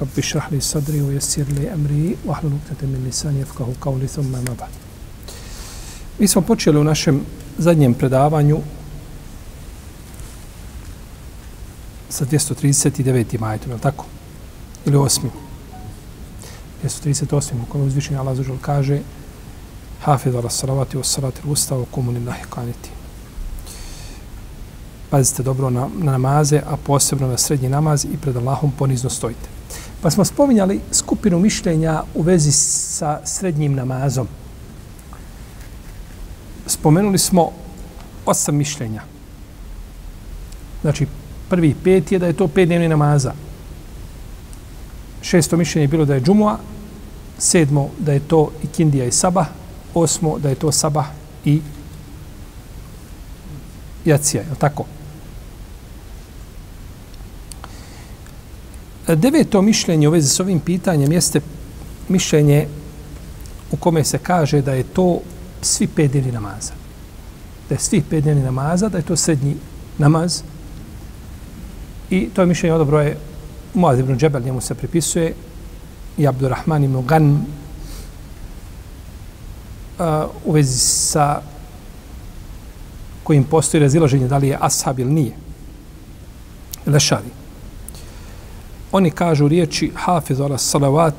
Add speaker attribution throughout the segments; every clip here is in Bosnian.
Speaker 1: Rabbi šrahli sadri u jesir li emri u ahlu min lisan jefkahu kao li thumma maba. Mi smo počeli u našem zadnjem predavanju sa 239. majetom, je li tako? Ili osmim? 238. u kojem uzvišenja Allah zažel kaže Hafidu ala salavati wa salati usta wa kumu lillahi qaniti. Pazite dobro na, na namaze, a posebno na srednji namaz i pred Allahom ponizno stojite. Pa smo spominjali skupinu mišljenja u vezi sa srednjim namazom. Spomenuli smo osam mišljenja. Znači, prvi pet je da je to pet dnevni namaza. Šesto mišljenje je bilo da je džumua, sedmo da je to ikindija i sabah, osmo da je to sabah i jacija, je tako? Deveto mišljenje u vezi s ovim pitanjem jeste mišljenje u kome se kaže da je to svi pet dnevni namaza. Da je svi pet namaza, da je to srednji namaz. I to je mišljenje odobro je Muaz ibn Džebel, njemu se pripisuje i Abdurrahman ibn Gan uh, u vezi sa kojim postoji razilaženje da li je ashab ili nije. Lešari. Oni kažu riječi hafiz ala salavat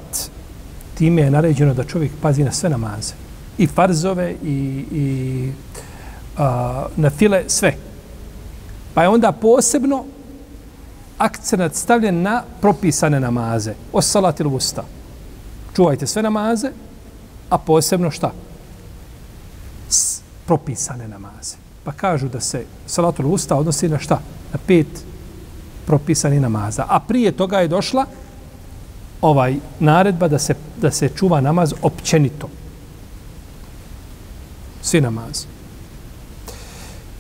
Speaker 1: time je naređeno da čovjek pazi na sve namaze. I farzove i, i a, na file sve. Pa je onda posebno akcenat stavljen na propisane namaze. O salat usta. Čuvajte sve namaze, a posebno šta? S propisane namaze. Pa kažu da se salatul usta odnosi na šta? Na pet propisani namaza. A prije toga je došla ovaj naredba da se, da se čuva namaz općenito. Svi namaz.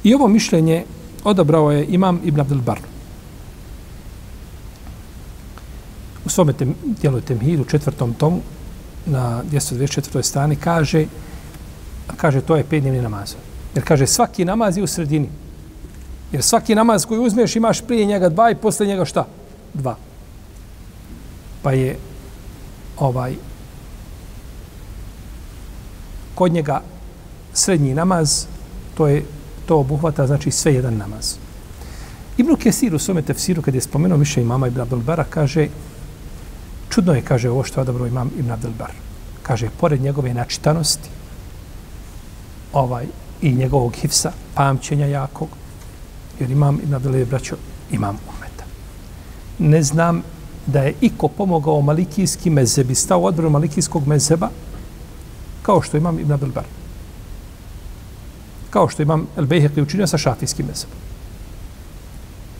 Speaker 1: I ovo mišljenje odabrao je imam Ibn Abdel Bar. U svome tem, dijelu Temhidu, u četvrtom tomu, na 224. strani, kaže, kaže to je pet dnevni namaz. Jer kaže svaki namaz je u sredini. Jer svaki namaz koji uzmeš imaš prije njega dva i posle njega šta? Dva. Pa je ovaj kod njega srednji namaz to je to obuhvata znači sve jedan namaz. Ibn Kesir u svome tefsiru kad je spomenuo više imama Ibn Abdelbara kaže čudno je kaže ovo što je odabro imam Ibn Abdelbar. Kaže pored njegove načitanosti ovaj i njegovog hifsa, pamćenja jakog, jer imam Ibn Abdel je braćo, imam umeta. Ne znam da je iko pomogao malikijski mezebi, stao odbranu malikijskog mezeba, kao što imam Ibn Abdel Bar. Kao što imam El Bejhek učinio sa šafijskim mezebom.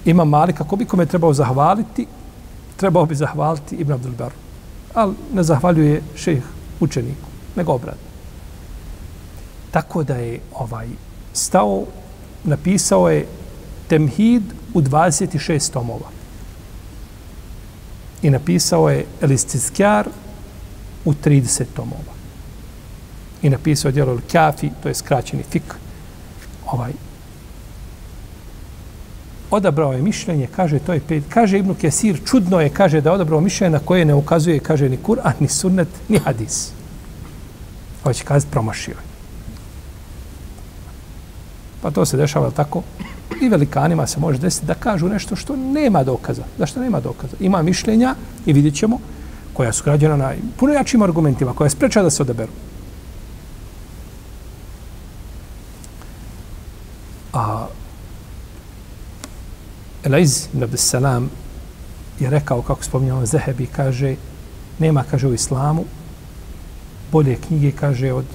Speaker 1: Imam Malik, ako bi kome trebao zahvaliti, trebao bi zahvaliti Ibn Abdel Bar. Ali ne zahvaljuje šejh učeniku, nego obratno. Tako da je ovaj stao, napisao je Temhid u 26 tomova. I napisao je Elistiskjar u 30 tomova. I napisao je djelo El Kafi, to je skraćeni fik. Ovaj. Odabrao je mišljenje, kaže, to je pet. Kaže Ibnu Kesir, čudno je, kaže, da je odabrao mišljenje na koje ne ukazuje, kaže, ni Kur'an, ni sunnet, ni hadis. Hoće kazati, promašio je. Pa to se dešava tako. I velikanima se može desiti da kažu nešto što nema dokaza. Zašto nema dokaza? Ima mišljenja i vidjet ćemo koja su građena na puno jačim argumentima, koja je spreča da se odaberu. A Elaiz ibn Abdesalam je rekao, kako spominjamo Zehebi, kaže, nema, kaže, u islamu bolje knjige, kaže, od,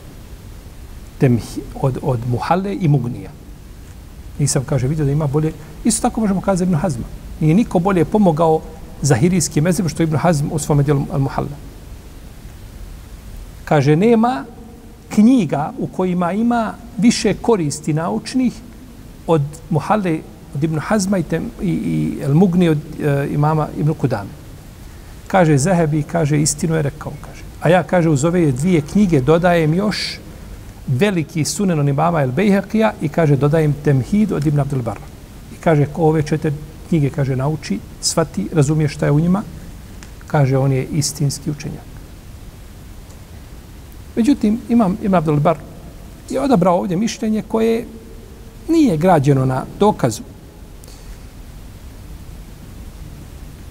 Speaker 1: temhi, od, od Muhalle i Mugnija. Nisam, kaže, vidio da ima bolje. Isto tako možemo kazati Ibn Hazma. Nije niko bolje pomogao zahirijski mezheb što Ibn Hazm u svom dijelu Al-Muhalla. Kaže, nema knjiga u kojima ima više koristi naučnih od Muhalle, od Ibn Hazma i, tem, i, i Al-Mugni od e, imama Ibn Kudame. Kaže Zahebi, kaže, istinu je rekao, kaže. A ja, kaže, uz ove dvije knjige dodajem još veliki sunen on imama El Bejhekija i kaže, dodajem Temhid od Ibn Abdul Barra. I kaže, ko ove četiri knjige, kaže, nauči, svati, razumije šta je u njima, kaže, on je istinski učenjak. Međutim, imam Ibn Abdul Bar je odabrao ovdje mišljenje koje nije građeno na dokazu.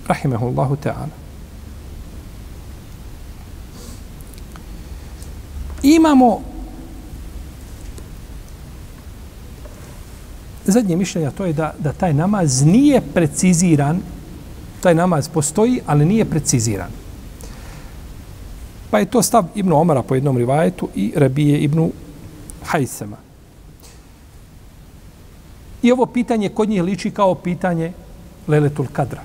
Speaker 1: Rahimehullahu ta'ala. Imamo zadnje mišljenje, to je da, da taj namaz nije preciziran, taj namaz postoji, ali nije preciziran. Pa je to stav Ibnu Omara po jednom rivajetu i Rabije Ibnu Hajsema. I ovo pitanje kod njih liči kao pitanje Leletul Kadra.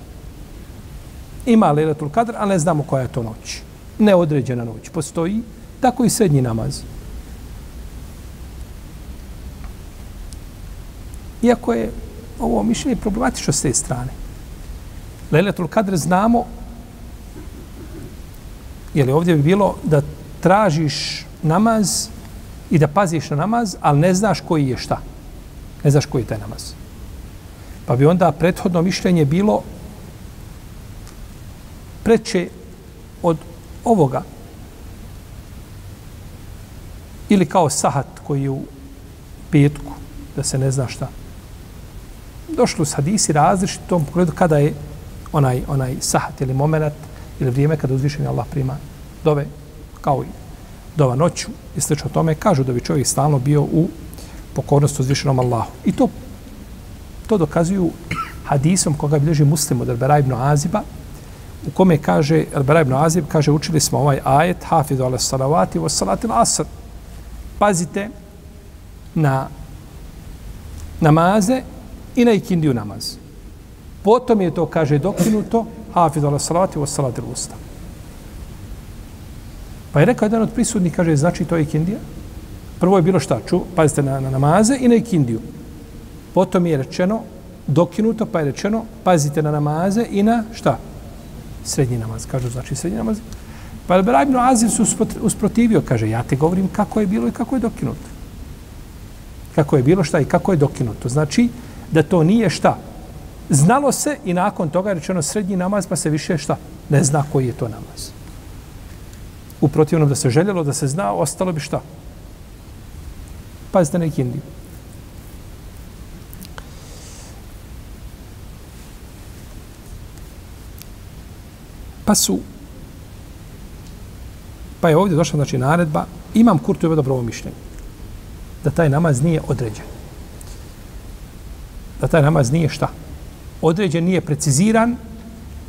Speaker 1: Ima Leletul Kadra, ali ne znamo koja je to noć. Neodređena noć. Postoji tako i srednji namaz. Iako je ovo mišljenje problematično s te strane. Lejletul Kadr znamo Jer ovdje bi bilo da tražiš namaz i da paziš na namaz, ali ne znaš koji je šta. Ne znaš koji je taj namaz. Pa bi onda prethodno mišljenje bilo preče od ovoga. Ili kao sahat koji je u petku, da se ne zna šta došlo s hadisi različiti u tom pogledu kada je onaj, onaj sahat ili moment ili vrijeme kada uzvišeni Allah prima dove, kao i dova noću i slično tome, kažu da bi čovjek stalno bio u pokornosti uzvišenom Allahu. I to, to dokazuju hadisom koga bilježi muslim od Arbera ibn Aziba, u kome kaže, Arbera ibn Azib kaže, učili smo ovaj ajet, hafidu ala salavati wa salatil asr. Pazite na namaze i na ikindiju namaz. Potom je to, kaže, dokinuto, hafidu ala salati wa salati usta. Pa je rekao jedan od prisutnih, kaže, znači to je ikindija. Prvo je bilo šta? Ču, pazite na, na namaze i na ikindiju. Potom je rečeno, dokinuto, pa je rečeno, pazite na namaze i na šta? Srednji namaz, kažu, znači srednji namaz. Pa je Ibn Azir su usprotivio, kaže, ja te govorim kako je bilo i kako je dokinuto. Kako je bilo šta i kako je dokinuto. Znači, da to nije šta? Znalo se i nakon toga je rečeno srednji namaz, pa se više šta? Ne zna koji je to namaz. U protivnom da se željelo da se zna, ostalo bi šta? Pazite na ikindiju. Pa su pa je ovdje došla znači naredba imam kurtu dobro ovo mišljenje da taj namaz nije određen da taj namaz nije šta određen nije preciziran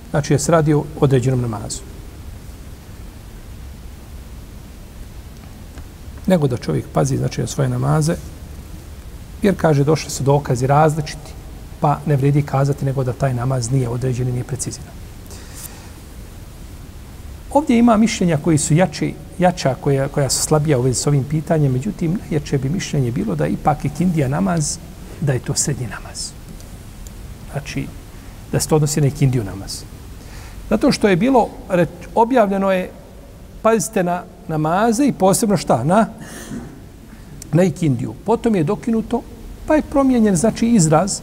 Speaker 1: znači je se radi o određenom namazu nego da čovjek pazi znači na svoje namaze jer kaže došli su dokazi različiti pa ne vredi kazati nego da taj namaz nije određen i nije preciziran. Ovdje ima mišljenja koji su jači, jača, koja, koja su slabija u vezi s ovim pitanjem, međutim, najjače bi mišljenje bilo da ipak je kindija namaz, da je to srednji namaz. Znači, da se to odnosi na ikindiju namaz. Zato što je bilo, reč, objavljeno je, pazite na namaze i posebno šta? Na, na ikindiju. Potom je dokinuto, pa je promijenjen, znači, izraz,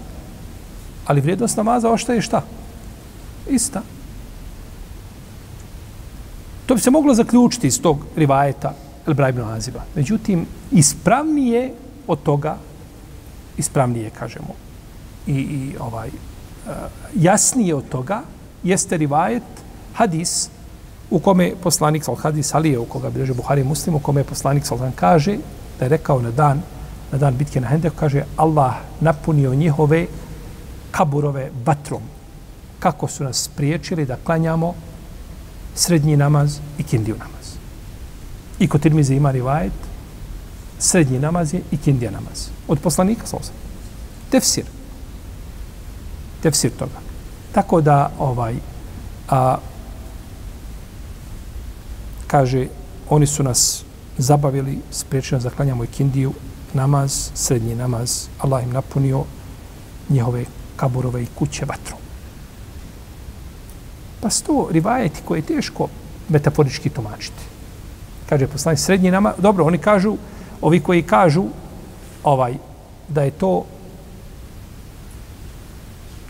Speaker 1: ali vrijednost namaza oštaje šta? Ista. To bi se moglo zaključiti iz tog rivajeta El Brajbno Aziba. Međutim, ispravnije od toga, ispravnije, kažemo, i, i ovaj, uh, jasnije od toga, jeste rivajet, hadis, u kome poslanik sal hadis Alije, u koga bilježe Buhari muslim, u kome poslanik sal kaže da je rekao na dan, na dan bitke na Hendeku, kaže Allah napunio njihove kaburove vatrom. Kako su nas spriječili da klanjamo srednji namaz i kindiju namaz. I kod Tirmize ima rivajet, srednji namaz je i kindija namaz. Od poslanika sal Tefsir. Tefsir toga. Tako da, ovaj, A kaže, oni su nas zabavili, spriječili nas da klanjamo ikindiju, namaz, srednji namaz, Allah im napunio njihove kaburove i kuće vatrom. Pa sto rivajeti koje je teško metaforički tumačiti. Kaže poslanik srednji namaz, dobro, oni kažu, ovi koji kažu ovaj da je to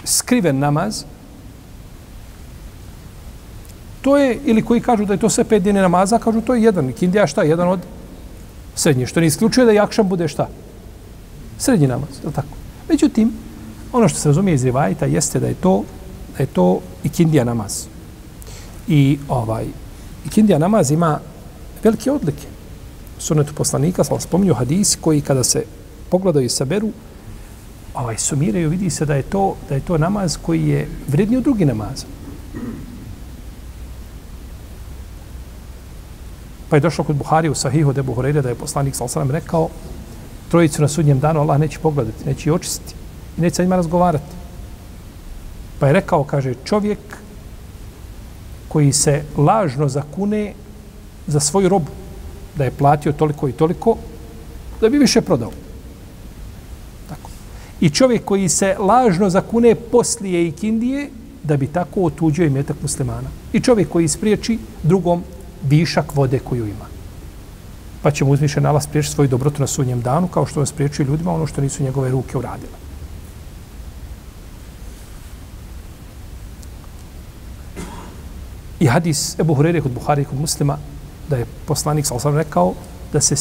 Speaker 1: skriven namaz, to je, ili koji kažu da je to sve pet dine namaza, kažu to je jedan. Kindija šta? Jedan od srednje. Što ne isključuje da jakšan bude šta? Srednji namaz, je tako? Međutim, ono što se razumije iz rivajta jeste da je to da je to ikindija kindija namaz. I ovaj ikindija kindija namaz ima velike odlike. Sunetu poslanika, sam spominju hadisi koji kada se pogledaju i saberu, ovaj, sumiraju, vidi se da je to da je to namaz koji je vredniji od drugi namaza. Pa je došlo kod Buhari u Sahihu de Buhureyre da je poslanik sa osanem rekao trojicu na sudnjem danu Allah neće pogledati, neće očistiti i neće sa njima razgovarati. Pa je rekao, kaže, čovjek koji se lažno zakune za svoju robu, da je platio toliko i toliko, da bi više prodao. Tako. I čovjek koji se lažno zakune poslije i kindije, da bi tako otuđio imetak muslimana. I čovjek koji ispriječi drugom višak vode koju ima. Pa će mu uzmiše Allah spriječiti svoju dobrotu na sudnjem danu, kao što on spriječuje ljudima ono što nisu njegove ruke uradile. I hadis Ebu Hurere kod Buhari kod muslima, da je poslanik sa osam rekao da se,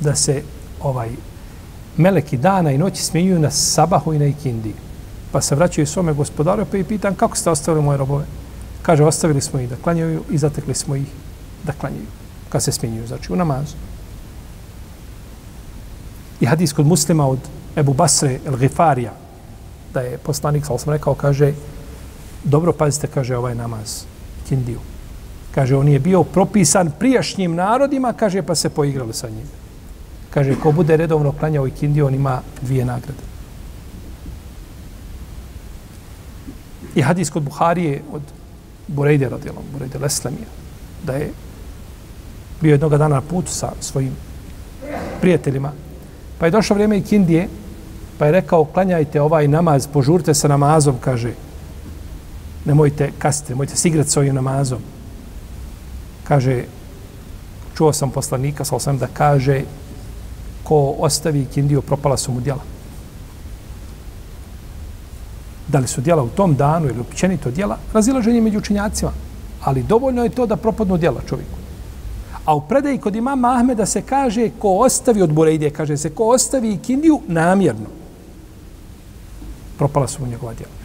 Speaker 1: da se ovaj meleki dana i noći smjenjuju na sabahu i na ikindi. Pa se vraćaju svome gospodaru pa i pitan kako ste ostavili moje robove. Kaže, ostavili smo ih da klanjaju i zatekli smo ih da klanjaju, kad se smjenjuju, znači u namazu. I hadis kod muslima od Ebu Basre el Gifarija, da je poslanik, sal sam rekao, kaže, dobro pazite, kaže, ovaj namaz, kindiju. Kaže, on je bio propisan prijašnjim narodima, kaže, pa se poigrali sa njim. Kaže, ko bude redovno klanjao i kindiju, on ima dvije nagrade. I hadis kod Buharije od Burejde radijalom, Burejde Leslemija, da je bio jednog dana na putu sa svojim prijateljima. Pa je došlo vrijeme i kindije, pa je rekao, klanjajte ovaj namaz, požurite sa namazom, kaže, nemojte kasite, nemojte se igrati s ovim namazom. Kaže, čuo sam poslanika, sa osam da kaže, ko ostavi kindiju, propala su mu djela. Da li su djela u tom danu ili općenito djela, razilaženje među učinjacima. Ali dovoljno je to da propadnu djela čovjeku. A u predaji kod imama Ahmeda se kaže ko ostavi od Bureide, kaže se ko ostavi kindiju namjerno. Propala su mu njegova djela.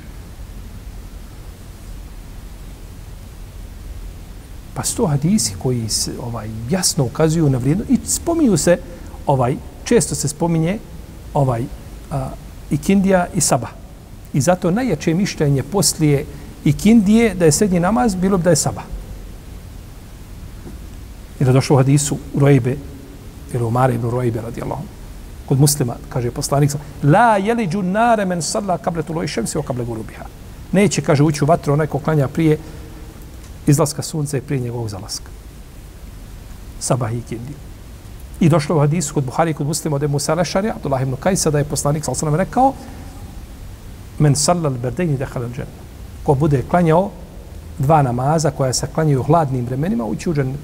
Speaker 1: Pa sto hadisi koji se, ovaj, jasno ukazuju na vrijedno i spominju se, ovaj, često se spominje ovaj, a, i Kindija i Saba. I zato najjače mišljenje poslije i Kindije da je srednji namaz bilo bi da je Saba. I da došlo u hadisu u Rojbe, ili u Mare ibn Rojbe radijallahu kod muslima, kaže poslanik, la jeliđu nare men sadla kable tu lojšem se o kable gurubiha. Neće, kaže, ući u vatru onaj ko klanja prije izlaska sunca i prije njegovog zalaska. Sabah i kindi. I došlo u hadisu kod Buhari kod muslima od Musa Lešari, Abdullah ibn Kajsa, da je poslanik sa osanem rekao, men sallal berdejni dehal al džennu. Ko bude klanjao dva namaza koja se klanjaju u hladnim vremenima, ući u džennet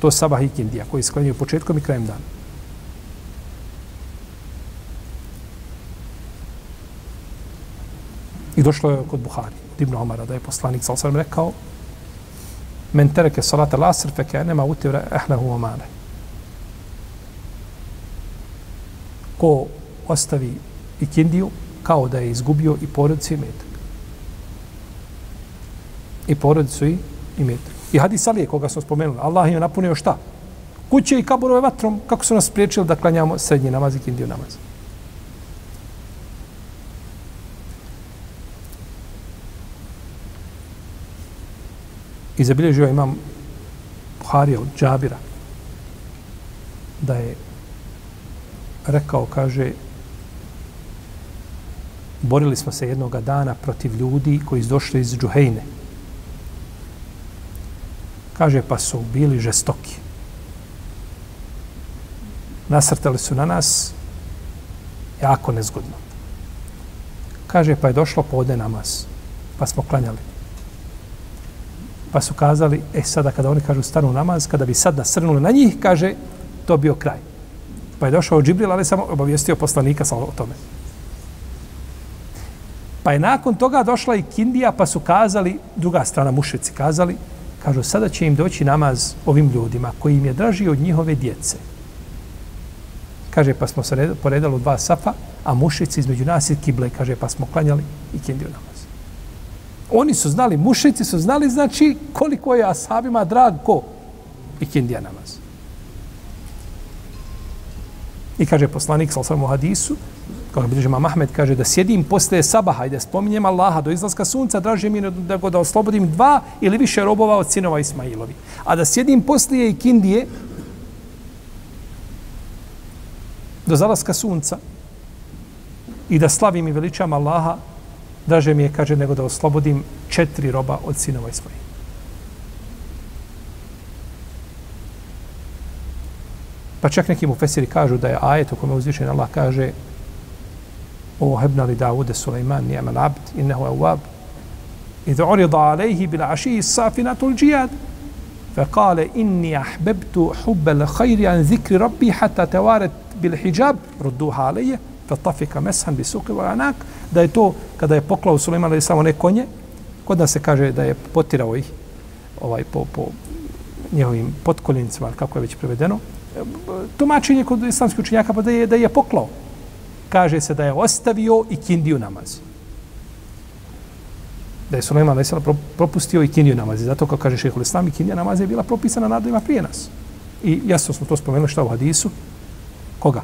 Speaker 1: to sabah i kindija koji sklanjaju početkom i krajem dana. I došlo je kod Buhari, od Ibn Omara, da je poslanik sa osam rekao men tereke salata lasr fe ke nema utevra ehlehu omane. Ko ostavi ikindiju, kao da je izgubio i porodicu i metak. I porodicu i, i metak. I hadis Alije koga smo spomenuli, Allah je napunio šta? Kuće i kaburove vatrom, kako su nas spriječili da klanjamo srednji namaz i kindiju namaz. I zabilježio imam Buharija od Džabira da je rekao, kaže, borili smo se jednoga dana protiv ljudi koji su došli iz Džuhejne, Kaže, pa su bili žestoki. Nasrtali su na nas jako nezgodno. Kaže, pa je došlo podne namaz. Pa smo klanjali. Pa su kazali, e sada kada oni kažu stanu namaz, kada bi sad nasrnuli na njih, kaže, to bio kraj. Pa je došao Džibril, ali samo obavijestio poslanika sa o tome. Pa je nakon toga došla i Kindija, pa su kazali, druga strana mušici kazali, kažu, sada će im doći namaz ovim ljudima koji im je draži od njihove djece. Kaže, pa smo se poredali u dva safa, a mušici između nas i kible, kaže, pa smo klanjali i Kindiju namaz. Oni su znali, mušici su znali, znači, koliko je ashabima drag ko Ikindija namaz. I kaže poslanik sa osvrame hadisu, kao je bliže Mahmed, kaže da sjedim posle sabaha i da spominjem Allaha do izlaska sunca, draže mi da go da oslobodim dva ili više robova od sinova Ismailovi. A da sjedim posle ikindije do zalaska sunca i da slavim i veličam Allaha, draže mi je, kaže, nego da oslobodim četiri roba od sinova Ismaila. Pa čak neki mu fesiri kažu da je ajet u kome uzvišen Allah kaže o hebna li Davude Suleiman nijeman abd innehu je uab idh urida alejhi bil aši safinatul džijad فقال إني أحببت حب الخير عن ذكر ربي حتى توارت بالحجاب ردوها علي فطفق مسحا بسوق وعناك da je to kada je poklao Suleiman ali samo ne konje kod nas se kaže da je potirao ih ovaj po, po njihovim potkoljenicima kako je već prevedeno tumačenje kod islamskih učenjaka pa da je, da je poklao. Kaže se da je ostavio i kindiju namaz. Da je Suleiman a.s. propustio i kindiju namaz. Zato kao kaže šehol islam i kindija namaz je bila propisana nadovima prije nas. I jasno smo to spomenuli šta u hadisu. Koga?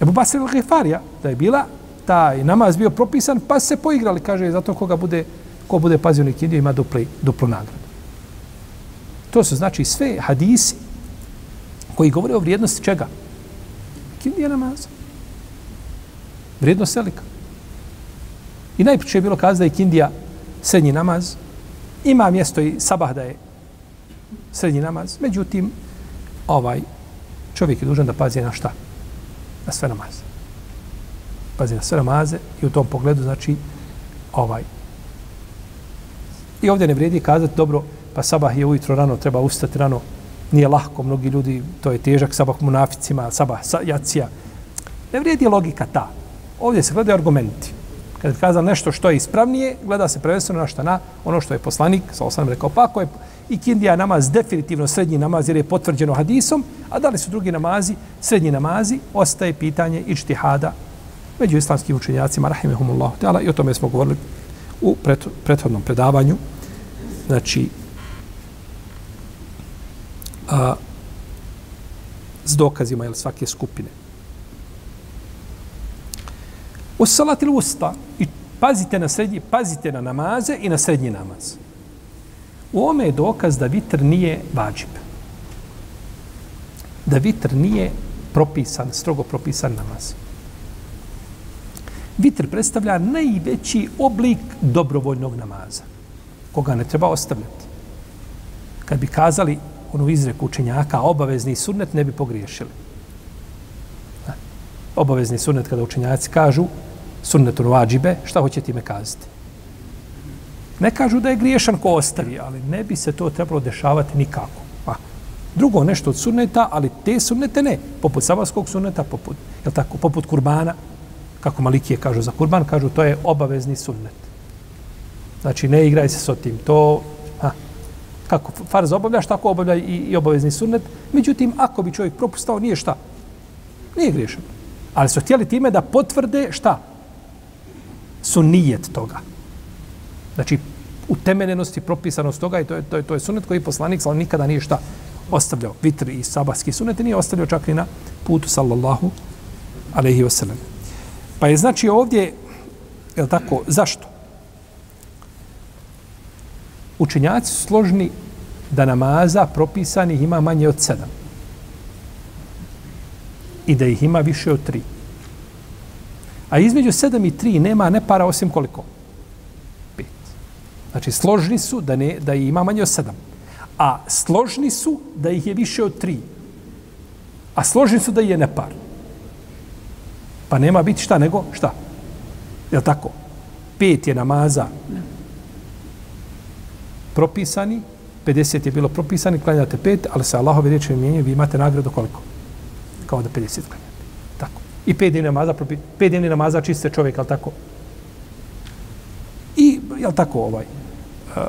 Speaker 1: Ebu Basir al-Ghifarija, da je bila taj namaz bio propisan, pa se poigrali, kaže, zato koga bude, ko bude pazio na ima dupli, duplu nagradu. To su znači sve hadisi koji govore o vrijednosti čega? Kindija namaza. Vrijednost selika. I najpriče je bilo kazati da je Kindija srednji namaz. Ima mjesto i sabah da je srednji namaz. Međutim, ovaj čovjek je dužan da pazi na šta? Na sve namaze. Pazi na sve namaze i u tom pogledu, znači, ovaj. I ovdje ne vrijedi kazati, dobro, pa sabah je ujutro rano, treba ustati rano, nije lahko, mnogi ljudi, to je težak sabah munaficima, sabah jacija. Ne vrijedi logika ta. Ovdje se gledaju argumenti. Kad kazam nešto što je ispravnije, gleda se prvenstveno na šta na ono što je poslanik, sa osam rekao, pa ako je i kindija namaz definitivno srednji namaz jer je potvrđeno hadisom, a da li su drugi namazi, srednji namazi, ostaje pitanje ičtihada među islamskim učenjacima, rahimehumullahu ta'ala, i o tome smo govorili u prethodnom predavanju. Znači, a, s dokazima ili svake skupine. U salat ili usta i pazite na srednji, pazite na namaze i na srednji namaz. U ome je dokaz da vitr nije vađib. Da vitr nije propisan, strogo propisan namaz. Vitr predstavlja najveći oblik dobrovoljnog namaza, koga ne treba ostavljati. Kad bi kazali onu izreku učenjaka, obavezni sunnet ne bi pogriješili. Obavezni sunnet kada učenjaci kažu sunnetu vađibe, šta hoće time kazati? Ne kažu da je griješan ko ostavi, ali ne bi se to trebalo dešavati nikako. A, drugo nešto od sunneta, ali te sunnete ne. Poput sabarskog sunneta, poput, je tako, poput kurbana, kako malikije kažu za kurban, kažu to je obavezni sunnet. Znači, ne igraj se s tim. To, kako farz obavljaš, tako obavlja i, i obavezni sunnet. Međutim, ako bi čovjek propustao, nije šta? Nije griješan. Ali su htjeli time da potvrde šta? Sunnijet toga. Znači, utemeljenost i propisanost toga i to je, to je, to je sunnet koji poslanik ali nikada nije šta ostavljao. Vitr i sabahski sunnet nije ostavljao čak i na putu sallallahu alaihi wasallam. Pa je znači ovdje, je tako, zašto? učenjaci su složni da namaza propisanih ima manje od sedam. I da ih ima više od tri. A između sedam i tri nema ne para osim koliko? Pet. Znači, složni su da, ne, da ih ima manje od sedam. A složni su da ih je više od tri. A složni su da je nepar. Pa nema biti šta nego šta? Je li tako? Pet je namaza propisani, 50 je bilo propisani, klanjate pet, ali se Allahove riječi mijenjaju, vi imate nagradu koliko? Kao da 50 klanjate. Tako. I pet dnevni namaza, propi, pet dnevni namaza čiste čovjek, ali tako? I, je tako, ovaj, uh,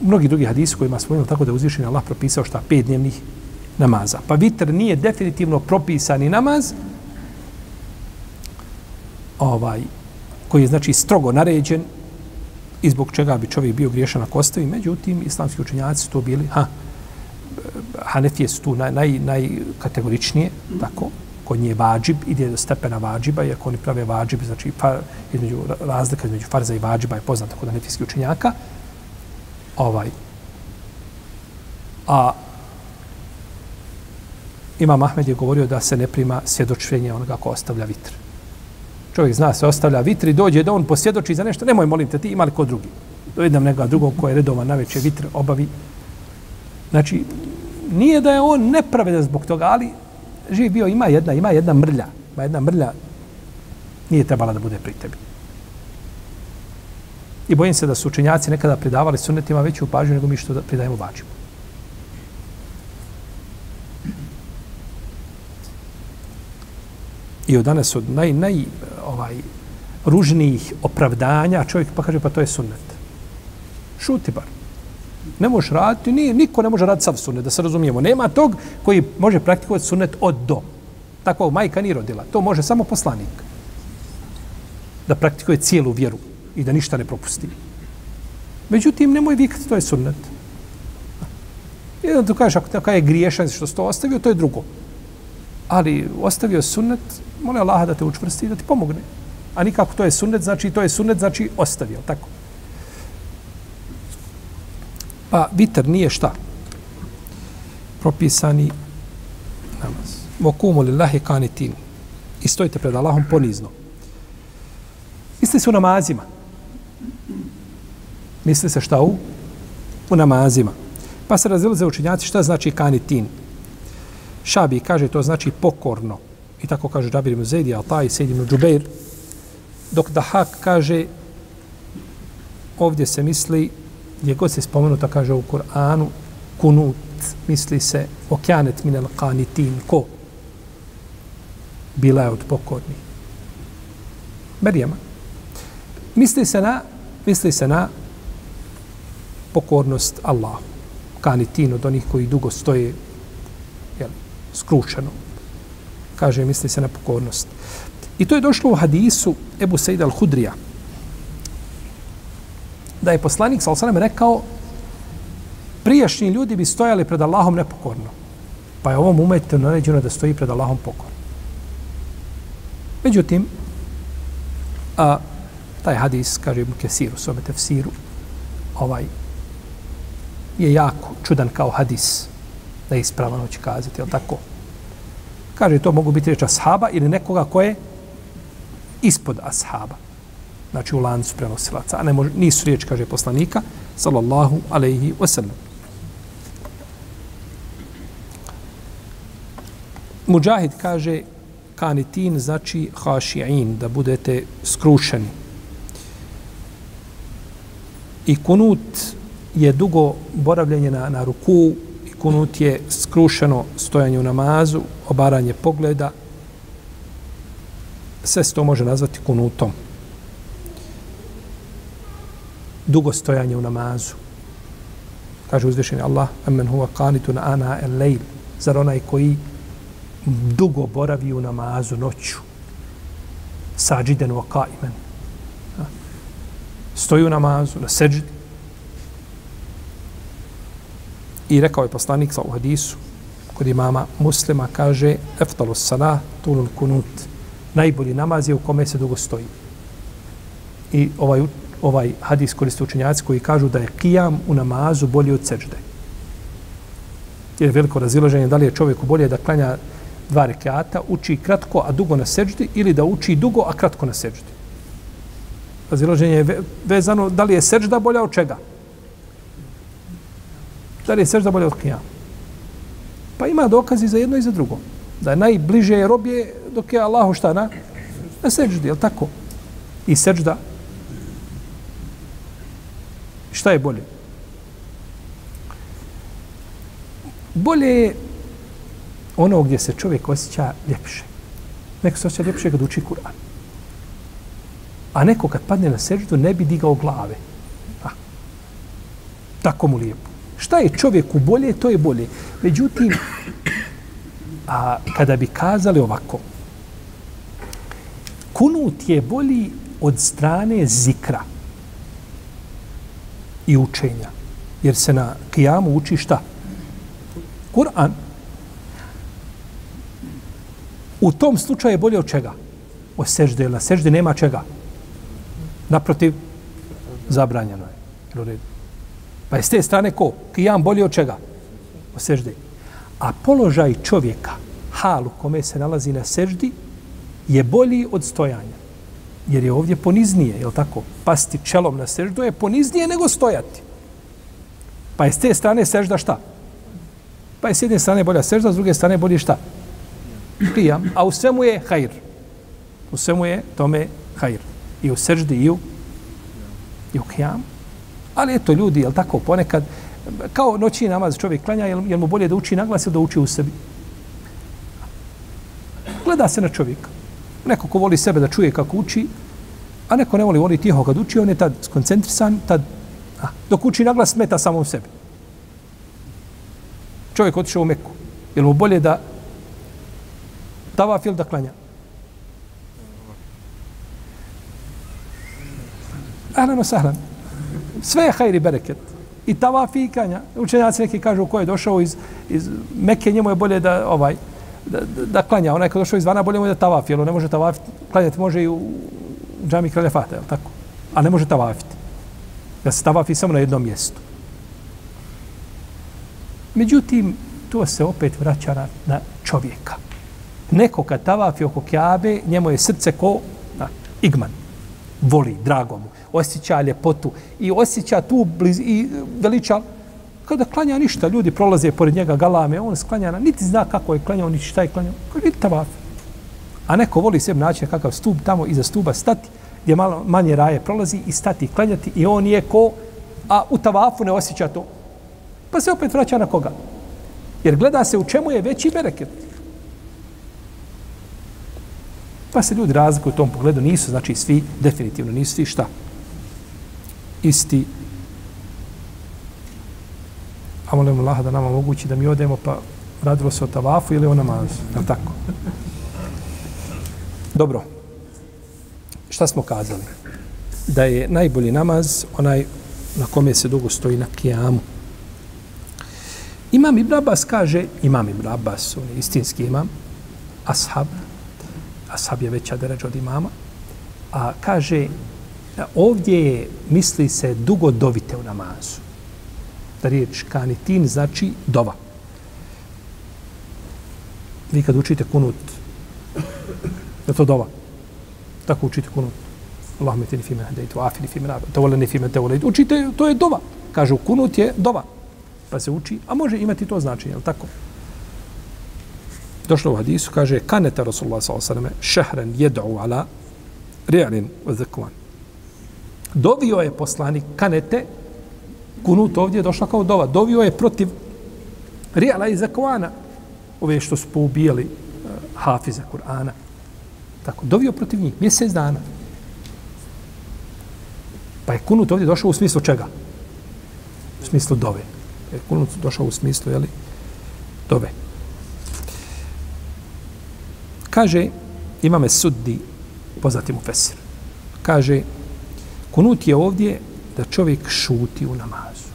Speaker 1: mnogi drugi hadisi kojima smo tako da je uzvišen Allah propisao šta pet dnevnih namaza. Pa vitr nije definitivno propisani namaz, ovaj, koji je znači strogo naređen i zbog čega bi čovjek bio griješan ako ostavi. Međutim, islamski učenjaci su to bili, ha, Hanefije su tu naj, naj, najkategoričnije, tako, kod nje vađib, ide do stepena vađiba, jer oni prave vađib, znači far, između, razlika između farza i vađiba je poznata kod Hanefijskih učenjaka. Ovaj. A Imam Ahmed je govorio da se ne prima svjedočenje onoga ko ostavlja vitr čovjek zna se ostavlja vitri, dođe da on posvjedoči za nešto, nemoj molim te, ti imali ko drugi. Dovedam nekoga drugog koji je redovan na večer vitr obavi. Znači, nije da je on nepravedan zbog toga, ali živ bio, ima jedna, ima jedna mrlja. Ima jedna mrlja, nije trebala da bude pri tebi. I bojim se da su učenjaci nekada pridavali sunnetima veću pažnju nego mi što da pridajemo vađimu. I od danas od naj, naj ovaj, ružnijih opravdanja, čovjek pa kaže, pa to je sunnet. Šuti bar. Ne možeš raditi, nije, niko ne može raditi sav sunnet, da se razumijemo. Nema tog koji može praktikovati sunnet od do. Takva majka nije rodila. To može samo poslanik. Da praktikuje cijelu vjeru i da ništa ne propusti. Međutim, nemoj vikati, to je sunnet. Jedan tu kažeš, ako je griješan što si to ostavio, to je drugo. Ali ostavio sunnet, moli Allaha da te učvrsti i da ti pomogne. A nikako to je sunnet, znači to je sunnet, znači ostavio, tako. Pa vitr nije šta? Propisani namaz. Vokumu lillahi kanitin. I stojite pred Allahom ponizno. Misli se u namazima. Misli se šta u? U namazima. Pa se razilaze učenjaci šta znači kanitin. Šabi kaže to znači pokorno. I tako kaže Džabir ibn Zaid, Altaj i Sejid ibn Džubeir. Dok Dahak kaže, ovdje se misli, gdje god se spomenuta, kaže u Kur'anu, kunut, misli se, okjanet minel qanitin, ko? Bila je od pokorni. Merijama. Misli se na, misli se na pokornost Allahu. Kanitin od onih koji dugo stoje skrušeno, kaže, misli se na pokornost. I to je došlo u hadisu Ebu Sejda al-Hudrija. Da je poslanik, sal sanem, rekao, prijašnji ljudi bi stojali pred Allahom nepokorno. Pa je ovom umetu naređeno da stoji pred Allahom pokorno. Međutim, a, taj hadis, kaže Ibn Kesiru, svome tefsiru, ovaj, je jako čudan kao hadis, da je ispravano će kazati, je tako? Kaže, to mogu biti reći ashaba ili nekoga ko je ispod ashaba. Znači u lancu prenosilaca. A ne može, nisu riječi, kaže poslanika, sallallahu alaihi wasallam. Mujahid kaže, kanitin znači haši'in, da budete skrušeni. I kunut je dugo boravljenje na, na ruku, kunut je skrušeno stojanje u namazu, obaranje pogleda. Sve se to može nazvati kunutom. Dugo stojanje u namazu. Kaže uzvišeni Allah, amen huwa qanitun ana el lejl. Zar onaj koji dugo boravi u namazu noću. Sađiden wa qaimen. Stoji u namazu, na seđdi. I rekao je poslanik sa u hadisu kod imama muslima kaže eftalu salah tulul kunut najbolji namaz je u kome se dugo stoji. I ovaj, ovaj hadis koriste učenjaci koji kažu da je kijam u namazu bolji od seđde. Jer je veliko razilaženje da li je čovjeku bolje da klanja dva rekiata, uči kratko, a dugo na seđdi, ili da uči dugo, a kratko na seđdi. Razilaženje je vezano da li je seđda bolja od čega? Da li je sežda bolja od kijama? Pa ima dokazi za jedno i za drugo. Da je najbliže je robje dok je Allahu šta na? Na seždi, je tako? I sežda. Šta je bolje? Bolje je ono gdje se čovjek osjeća ljepše. Neko se osjeća ljepše kad uči Kur'an. A neko kad padne na seždu ne bi digao glave. A, tako mu lijepo. Šta je čovjeku bolje, to je bolje. Međutim, a kada bi kazali ovako, kunut je bolji od strane zikra i učenja. Jer se na kijamu uči šta? Kur'an. U tom slučaju je bolje od čega? O sežde. Na sežde nema čega? Naprotiv, zabranjeno je. Pa je s te strane ko? Kijam bolje od čega? O seždi. A položaj čovjeka, halu kome se nalazi na seždi, je bolji od stojanja. Jer je ovdje poniznije, je li tako? Pasti čelom na seždu je poniznije nego stojati. Pa je s te strane sežda šta? Pa je s jedne strane bolja sežda, s druge strane bolje šta? Kijam. A u svemu je hajr. U svemu je tome hajr. I u seždi i u, i u kijamu. Ali eto ljudi, jel tako, ponekad, kao noći namaz čovjek klanja, jel, jel mu bolje da uči naglas ili da uči u sebi? Gleda se na čovjeka. Neko ko voli sebe da čuje kako uči, a neko ne voli, voli tiho kad uči, on je tad skoncentrisan, tad, a, dok uči naglas, smeta samo u sebi. Čovjek otišao u Meku. Jel mu bolje da tavaf ili da klanja? Ahlan wa sahlan. Sve je hajri bereket. I tavaf i. Učenjaci neki kažu ko je došao iz, iz Mekke, njemu je bolje da ovaj da, da, da klanja. Onaj ko je došao iz vana, bolje mu je da tavafi, jer ne može tavafiti. klanjati može i u džami kralja Fata, je tako? A ne može tavafiti. Da se tavafi samo na jednom mjestu. Međutim, to se opet vraća na, na čovjeka. Neko kad tavafi oko kjabe, njemu je srce ko na, igman. Voli, drago mu osjeća ljepotu i osjeća tu bliz, i e, veliča. Kada klanja ništa, ljudi prolaze pored njega galame, on sklanja, niti zna kako je klanjao, niti šta je klanjao. Kaže, vidi tavaf. A neko voli sebi naći kakav stup tamo iza stuba stati, gdje malo manje raje prolazi i stati i klanjati i on je ko, a u tavafu ne osjeća to. Pa se opet vraća na koga? Jer gleda se u čemu je veći bereket. Pa se ljudi razlikuju u tom pogledu, nisu znači svi, definitivno nisu svi šta? Isti. A molim Allah da nam omogući da mi odemo pa radilo se o tavafu ili o namazu. Je tako? Dobro. Šta smo kazali? Da je najbolji namaz onaj na kome se dugo stoji na kijamu. Imam Ibn Abbas kaže, imam Ibn Abbas, on je istinski imam, ashab, ashab je veća deređa od imama, a kaže, E, ovdje je, misli se, dugo dovite u namazu. Da riječ kanitin znači dova. Vi kad učite kunut, je to dova? Tako učite kunut. Allahumma tini fi hadaytu wa afini fi man tawallani fi man tawallayt. Učite, to je dova. Kažu kunut je dova. Pa se uči, a može imati to značenje, je tako? Došlo u hadisu, kaže, kaneta Rasulullah s.a.v. šehren jed'u ala ri'alin wa zakwan dovio je poslanik kanete, kunut ovdje je došla kao dova, dovio je protiv Rijala i Zakvana, ove što su poubijali uh, Hafiza Kur'ana. Tako, dovio protiv njih, mjesec dana. Pa je kunut ovdje došao u smislu čega? U smislu dove. Pa je kunut došao u smislu, jeli, dove. Kaže, imame suddi, poznati mu Fesir. Kaže, Kunut je ovdje da čovjek šuti u namazu.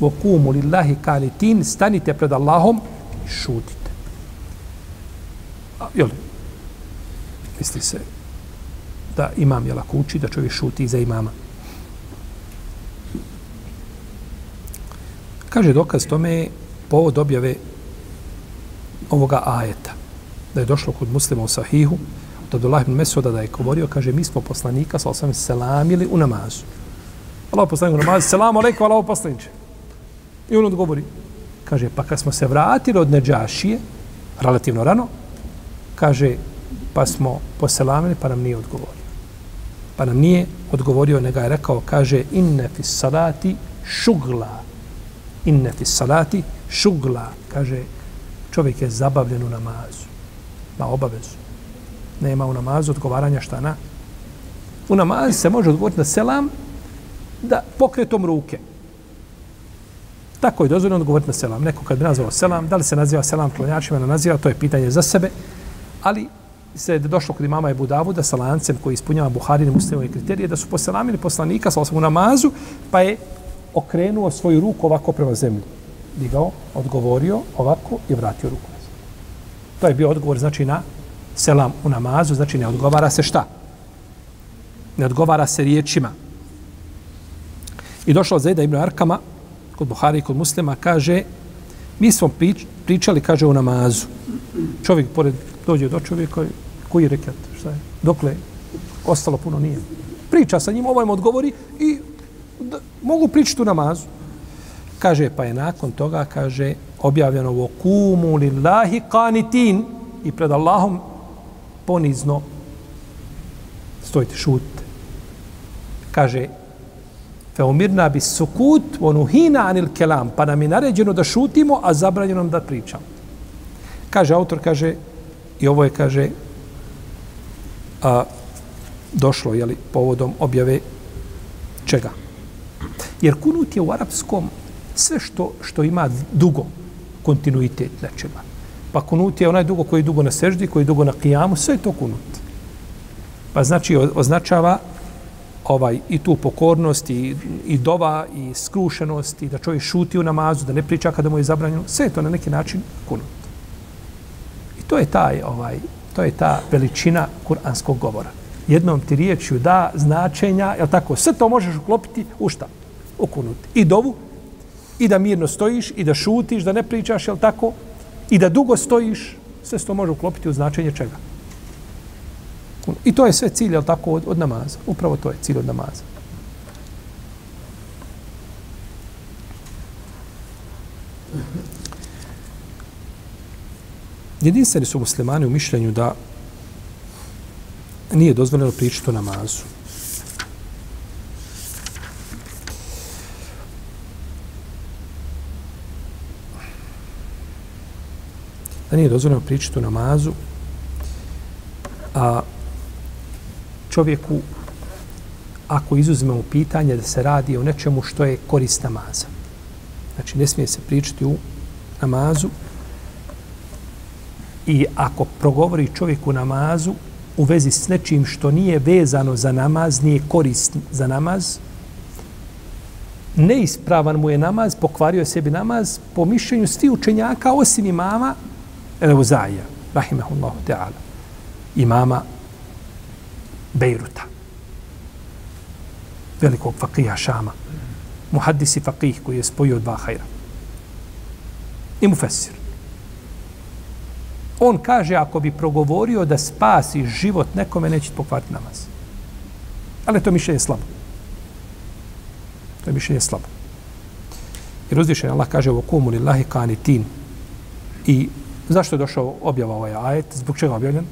Speaker 1: Vokumu lillahi kanitin, stanite pred Allahom i šutite. A, jel, misli se da imam jel ako uči, da čovjek šuti iza imama. Kaže dokaz tome je povod objave ovoga ajeta. Da je došlo kod muslima u sahihu, od Abdullah ibn Mesuda da je govorio, kaže, mi smo poslanika, sa osam selamili u namazu. Allah poslanik u namazu, selamu alaikum, Allah poslaniče. I on odgovori. Kaže, pa kad smo se vratili od Neđašije, relativno rano, kaže, pa smo poselamili, pa nam nije odgovorio. Pa nam nije odgovorio, nego je rekao, kaže, inne fis salati šugla. Inne fis salati šugla. Kaže, čovjek je zabavljen u namazu. na obavezu. Nema u namazu odgovaranja šta na. U namazu se može odgovoriti na selam da pokretom ruke. Tako je dozvoljeno odgovoriti na selam. Neko kad bi nazvao selam, da li se naziva selam klonjačima, ne naziva, to je pitanje za sebe. Ali se je došlo kod imama Ebu Davuda sa lancem koji ispunjava Buharine muslimove kriterije, da su poselamili poslanika sa u namazu, pa je okrenuo svoju ruku ovako prema zemlji. Digao, odgovorio ovako i vratio ruku. To je bio odgovor, znači, na selam u namazu, znači ne odgovara se šta? Ne odgovara se riječima. I došao Zajda ibn Arkama, kod Buhari i kod muslima, kaže, mi smo pričali, kaže, u namazu. Čovjek pored dođe do čovjeka, koji rekat, šta je? Dokle, ostalo puno nije. Priča sa njim, ovaj mu odgovori i da, mogu pričati u namazu. Kaže, pa je nakon toga, kaže, objavljeno u okumu lillahi qanitin i pred Allahom ponizno stojite, šutite. Kaže, fe umirna bi sukut onuhina anil kelam, pa nam je naređeno da šutimo, a zabranjeno nam da pričamo. Kaže, autor kaže, i ovo je, kaže, a, došlo, jeli, povodom objave čega? Jer kunut je u arapskom sve što, što ima dugo kontinuitet nečega. Pa kunut je onaj dugo koji je dugo na seždi, koji je dugo na kijamu, sve je to kunut. Pa znači označava ovaj i tu pokornost i, i dova i skrušenost i da čovjek šuti u namazu, da ne priča kada mu je zabranjeno, sve je to na neki način kunut. I to je taj ovaj to je ta veličina kuranskog govora. Jednom ti riječju da značenja, je tako, sve to možeš uklopiti u šta? U kunut. I dovu, i da mirno stojiš, i da šutiš, da ne pričaš, je tako? I da dugo stojiš, sve to može uklopiti u značenje čega? I to je sve cilj, jel tako, od, od namaza. Upravo to je cilj od namaza. Jedinstveni su muslimani u mišljenju da nije dozvoljeno pričati o namazu. Da nije dozvoljeno pričati o namazu, a čovjeku, ako izuzmemo pitanje da se radi o nečemu što je korist namaza. Znači, ne smije se pričati u namazu, I ako progovori čovjek u namazu u vezi s nečim što nije vezano za namaz, nije korist za namaz, neispravan mu je namaz, pokvario je sebi namaz po mišljenju svi učenjaka osim imama Euzaija, rahimahullahu ta'ala, imama Bejruta, velikog fakija Šama, muhaddisi fakih koji je spojio dva hajra. I mu fesir on kaže ako bi progovorio da spasi život nekome neće pokvariti namaz. Ali to mišljenje je slabo. To je mišljenje slabo. Jer uzvišen Allah kaže u kumu lillahi kanitin. I zašto je došao objava ovaj ajet? Zbog čega objavljen?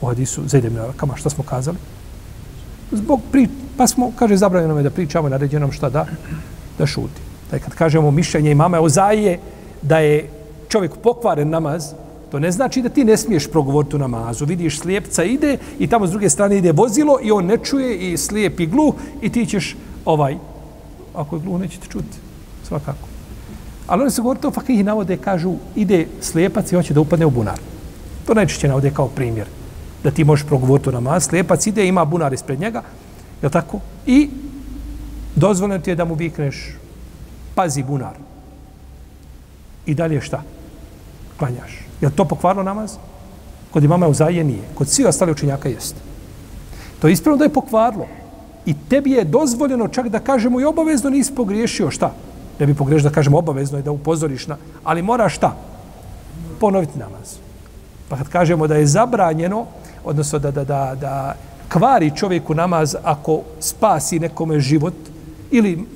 Speaker 1: U hadisu Zajdem kama šta smo kazali? Zbog pri, pa smo, kaže, zabranjeno je da pričamo naređenom šta da, da šuti. Da kad kažemo mišljenje imama Ozaije da je čovjek pokvaren namaz, To ne znači da ti ne smiješ progovoriti u namazu. Vidiš slijepca ide i tamo s druge strane ide vozilo i on ne čuje i slijep i gluh i ti ćeš ovaj, ako je gluh nećete čuti, svakako. Ali oni se govori to fakihi navode, kažu, ide slijepac i hoće da upadne u bunar. To najčešće navode kao primjer. Da ti možeš progovoriti o namaz. Slijepac ide, ima bunar ispred njega, je tako? I dozvoljeno ti je da mu vikneš, pazi bunar. I dalje šta? Klanjaš. Je to pokvarilo namaz? Kod imama Uzaije nije. Kod svi ostali učenjaka jest. To je ispravno da je pokvarilo. I tebi je dozvoljeno čak da kažemo i obavezno nisi pogriješio. Šta? Ne bi pogrešio da kažemo obavezno je da upozoriš na... Ali mora šta? Ponoviti namaz. Pa kad kažemo da je zabranjeno, odnosno da, da, da, da kvari čovjeku namaz ako spasi nekome život ili,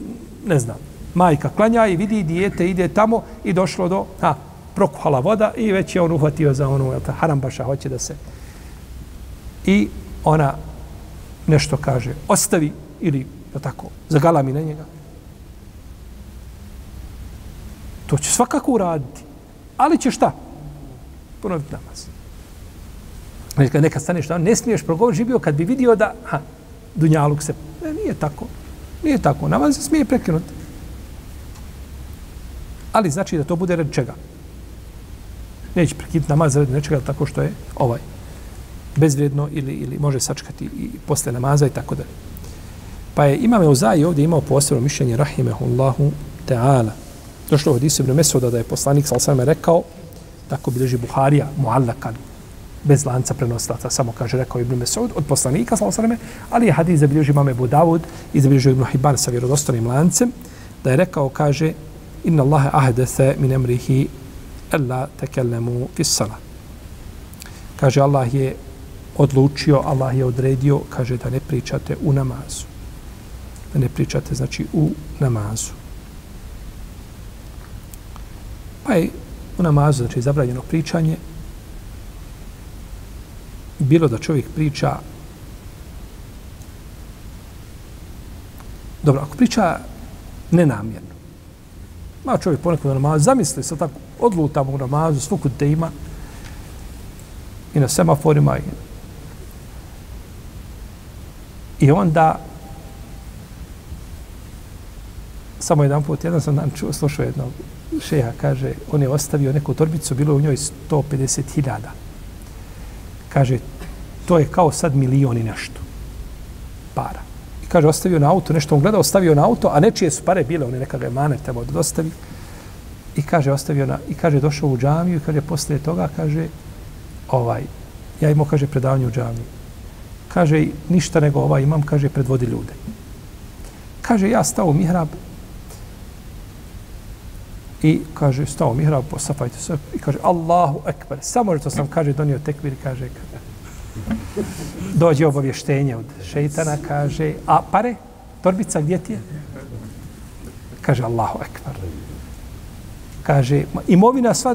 Speaker 1: ne znam, Majka klanja i vidi dijete ide tamo i došlo do ha, prokuhala voda i već je on uhvatio za onu ta harambaša, hoće da se i ona nešto kaže, ostavi ili jel tako, zagalami na njega. To će svakako uraditi. Ali će šta? Ponoviti namaz. Znači, neka, neka staneš tamo, ne smiješ progovoriti, živio kad bi vidio da, ha, dunjaluk se, ne, nije tako. Nije tako, namaz se smije prekinuti. Ali znači da to bude red čega? Neće prekinuti namaz red nečega tako što je ovaj bezvredno ili, ili može sačkati i posle namaza i tako da. Pa je imam Euzai ovdje imao posebno mišljenje rahimehullahu ta'ala. Došlo od Isu ibn Mesuda da je poslanik sa osvame rekao, tako bilježi Buharija, muallakan, bez lanca prenoslata, samo kaže rekao Ibn Mesud od poslanika, sa osvame, ali je hadis zabilježi mame Budavud i zabilježi Ibn Hibban sa vjerodostanim lancem, da je rekao, kaže, inna Allahe ahdese min emrihi ella tekellemu fissala. Kaže, Allah je odlučio, Allah je odredio, kaže da ne pričate u namazu. Da ne pričate, znači, u namazu. Pa je u namazu, znači, zabranjeno pričanje, bilo da čovjek priča dobro, ako priča nenamjerno, ma čovjek ponekad u namazu, zamisli se tako, odlutamo u namazu, svukud te ima, i na semaforima, i, i onda samo jedan put, jedan sam dan čuo, slušao jednog šeha, kaže, on je ostavio neku torbicu, bilo u njoj 150.000. Kaže, to je kao sad milioni nešto para. I kaže, ostavio na auto, nešto on gledao, ostavio na auto, a nečije su pare bile, one je mane trebao da dostavi. I kaže, ostavio na, i kaže, došao u džamiju, i kaže, posle toga, kaže, ovaj, ja imao, kaže, predavanje u džamiju. Kaže, ništa nego ovaj imam, kaže, predvodi ljude. Kaže, ja stao u mihrab, I kaže, stao mihrab, posafajte se. I kaže, Allahu ekber. Samo što sam, kaže, donio tekbir, kaže, dođe obavještenje od šeitana, kaže, a pare, torbica, gdje ti je? Kaže, Allahu ekber. Kaže, imovina sva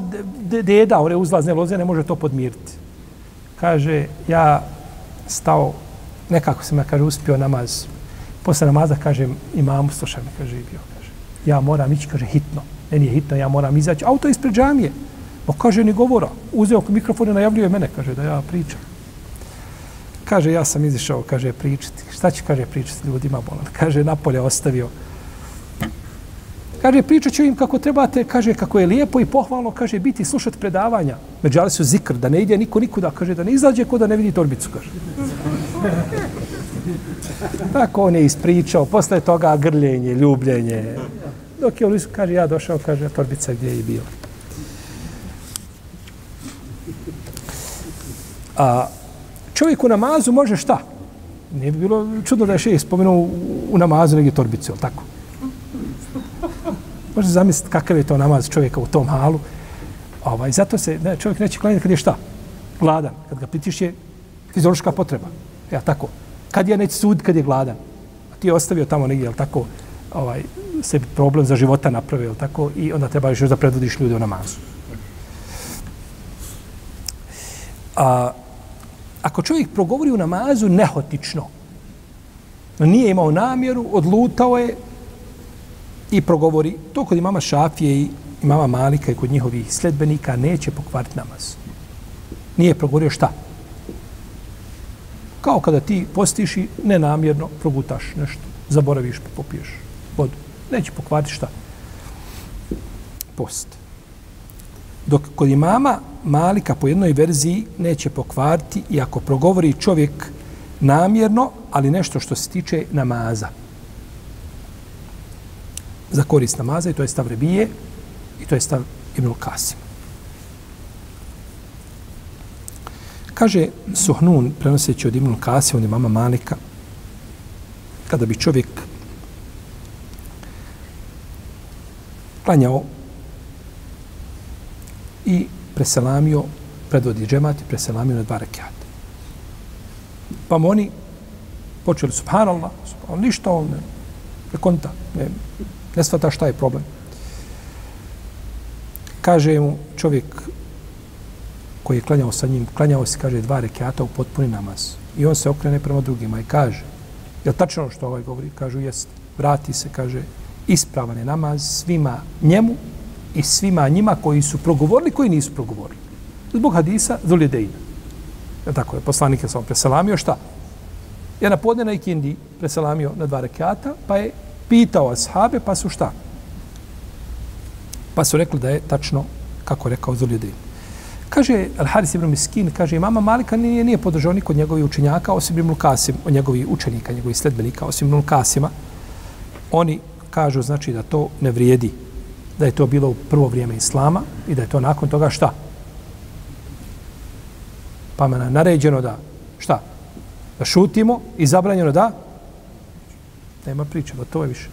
Speaker 1: deda, ore uzlazne loze, ne može to podmiriti. Kaže, ja stao, nekako sam ja, kaže, uspio namaz. Posle namaza, kaže, imam, slušaj me, kaže, bio, kaže, ja moram ići, kaže, hitno meni je hitno, ja moram izaći. Auto je ispred džamije. Pa kaže ni govora. Uzeo mikrofon i najavljuje mene, kaže da ja pričam. Kaže, ja sam izišao, kaže, pričati. Šta će, kaže, pričati ljudima, bolan? Kaže, napolje ostavio. Kaže, pričat ću im kako trebate, kaže, kako je lijepo i pohvalno, kaže, biti slušati predavanja. Međali su zikr, da ne ide niko nikuda, kaže, da ne izađe ko da ne vidi torbicu, kaže. Tako on je ispričao, posle toga grljenje, ljubljenje, Dok je on kaže, ja došao, kaže, torbica gdje je bila. A čovjek u namazu može šta? Ne bi bilo čudno da je še spomenuo u, u namazu negdje torbicu, ali tako? Može zamisliti kakav je to namaz čovjeka u tom halu. Ovaj, zato se ne, čovjek neće klanjati kad je šta? Gladan. Kad ga pitiš je fiziološka potreba. Ja, tako. Kad ja neće sud kad je gladan. A ti je ostavio tamo negdje, ali tako, ovaj, sebi problem za života napravio, tako, i onda treba još da predvodiš ljude u namazu. A, ako čovjek progovori u namazu nehotično, nije imao namjeru, odlutao je i progovori, to kod imama Šafije i imama Malika i kod njihovih sledbenika neće pokvariti namaz. Nije progovorio šta? Kao kada ti postiši nenamjerno progutaš nešto, zaboraviš pa popiješ vodu neće pokvariti šta? Post. Dok kod imama Malika po jednoj verziji neće pokvariti i ako progovori čovjek namjerno, ali nešto što se tiče namaza. Za korist namaza i to je stav Rebije i to je stav Ibnul Kasim. Kaže Suhnun, prenoseći od Ibnul Kasim, od imama Malika, kada bi čovjek klanjao i preselamio, predvodi džemat i preselamio na dva rekiata. Pa oni počeli, subhanallah, subhanallah ništa on ne, ne konta, ne, Ne shvata šta je problem. Kaže mu čovjek koji je klanjao sa njim, klanjao se, kaže, dva rekiata u potpuni namaz. I on se okrene prema drugima i kaže, je tačno ono što ovaj govori? Kažu, jest. Vrati se, kaže, ispravan je namaz svima njemu i svima njima koji su progovorili, koji nisu progovorili. Zbog hadisa Zuljedejna. Ja tako je, poslanik je samo preselamio, šta? Je na podne na ikindi preselamio na dva rekiata, pa je pitao ashabe, pa su šta? Pa su rekli da je tačno kako je rekao Zulidejn. Kaže Al-Haris ibn Miskin, kaže mama Malika nije, nije podržao niko od njegovih učenjaka, osim Ibn Kasim, od njegovih učenika, njegovih sledbenika, osim Ibn Kasima. Oni kažu znači da to ne vrijedi, da je to bilo u prvo vrijeme Islama i da je to nakon toga šta? Pa me naređeno da šta? Da šutimo i zabranjeno da nema priče, da to je više.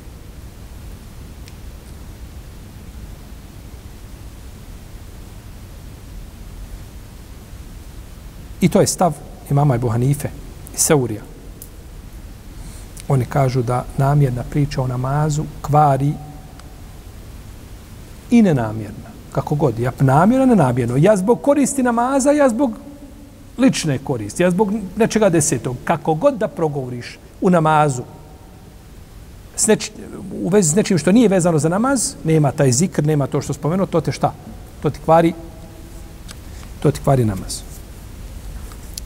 Speaker 1: I to je stav imama Ebu Hanife i Seurija. Oni kažu da namjerna priča o namazu kvari i nenamjerna. Kako god. Ja namjerno, nenamjerno. Ja zbog koristi namaza, ja zbog lične koristi. Ja zbog nečega desetog. Kako god da progovoriš u namazu, s neč, u vezi s nečim što nije vezano za namaz, nema taj zikr, nema to što spomenuo, to te šta? To ti kvari, to ti kvari namaz.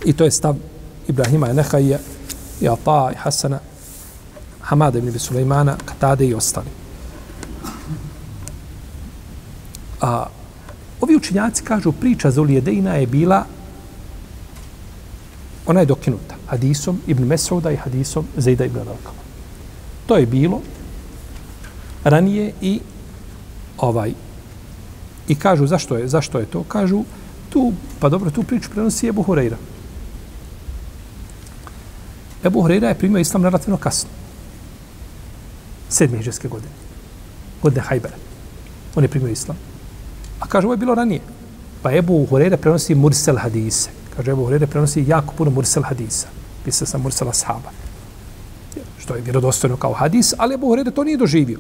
Speaker 1: I to je stav Ibrahima i i Ata i Hasana, Hamada ibn Sulejmana, Katade i ostali. A, ovi učinjaci kažu priča za Ulijedejna je bila ona je dokinuta hadisom Ibn Mesauda i hadisom Zejda ibn Rakama. To je bilo ranije i ovaj i kažu zašto je zašto je to kažu tu pa dobro tu priču prenosi Ebu Hurajra Ebu Hureyra je primio islam relativno kasno sedme hiđarske godine. Godine Hajbera. On je primio islam. A kaže, ovo je bilo ranije. Pa Ebu Hureyre prenosi Mursel hadise. Kaže, Ebu Hureyre prenosi jako puno Mursel hadisa. Pisa sam Mursel ashaba. Što je vjerodostojno kao hadis, ali Ebu Hureyre to nije doživio.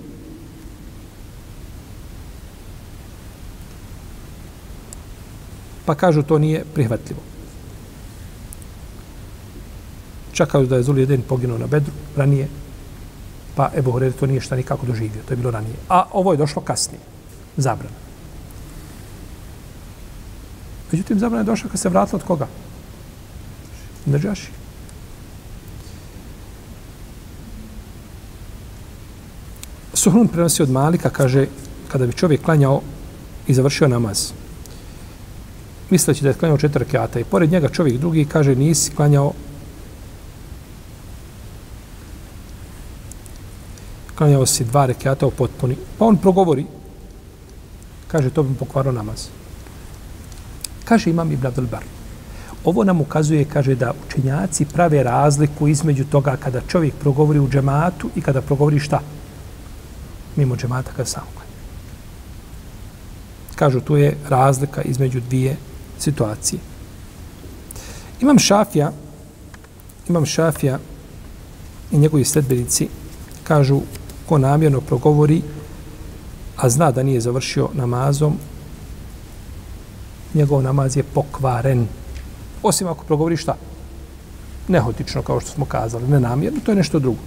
Speaker 1: Pa kažu, to nije prihvatljivo. čakaju da je Zul poginuo na Bedru ranije, pa Ebu Horeire to nije šta nikako doživio, to je bilo ranije. A ovo je došlo kasnije, zabrana. Međutim, zabrana je došla kad se vratila od koga? Nađaši. Suhrun prenosi od Malika, kaže, kada bi čovjek klanjao i završio namaz, misleći da je klanjao četiri kjata i pored njega čovjek drugi kaže nisi klanjao klanjao si dva rekiata u potpuni. Pa on progovori, kaže, to bi mu pokvaro namaz. Kaže imam Ibn Abdul Bar. Ovo nam ukazuje, kaže, da učenjaci prave razliku između toga kada čovjek progovori u džematu i kada progovori šta? Mimo džemata kada sam klanja. Kažu, tu je razlika između dvije situacije. Imam šafija, imam šafija i njegovi sledbenici kažu ko namjerno progovori, a zna da nije završio namazom, njegov namaz je pokvaren. Osim ako progovori šta? Nehotično, kao što smo kazali, nenamjerno, to je nešto drugo.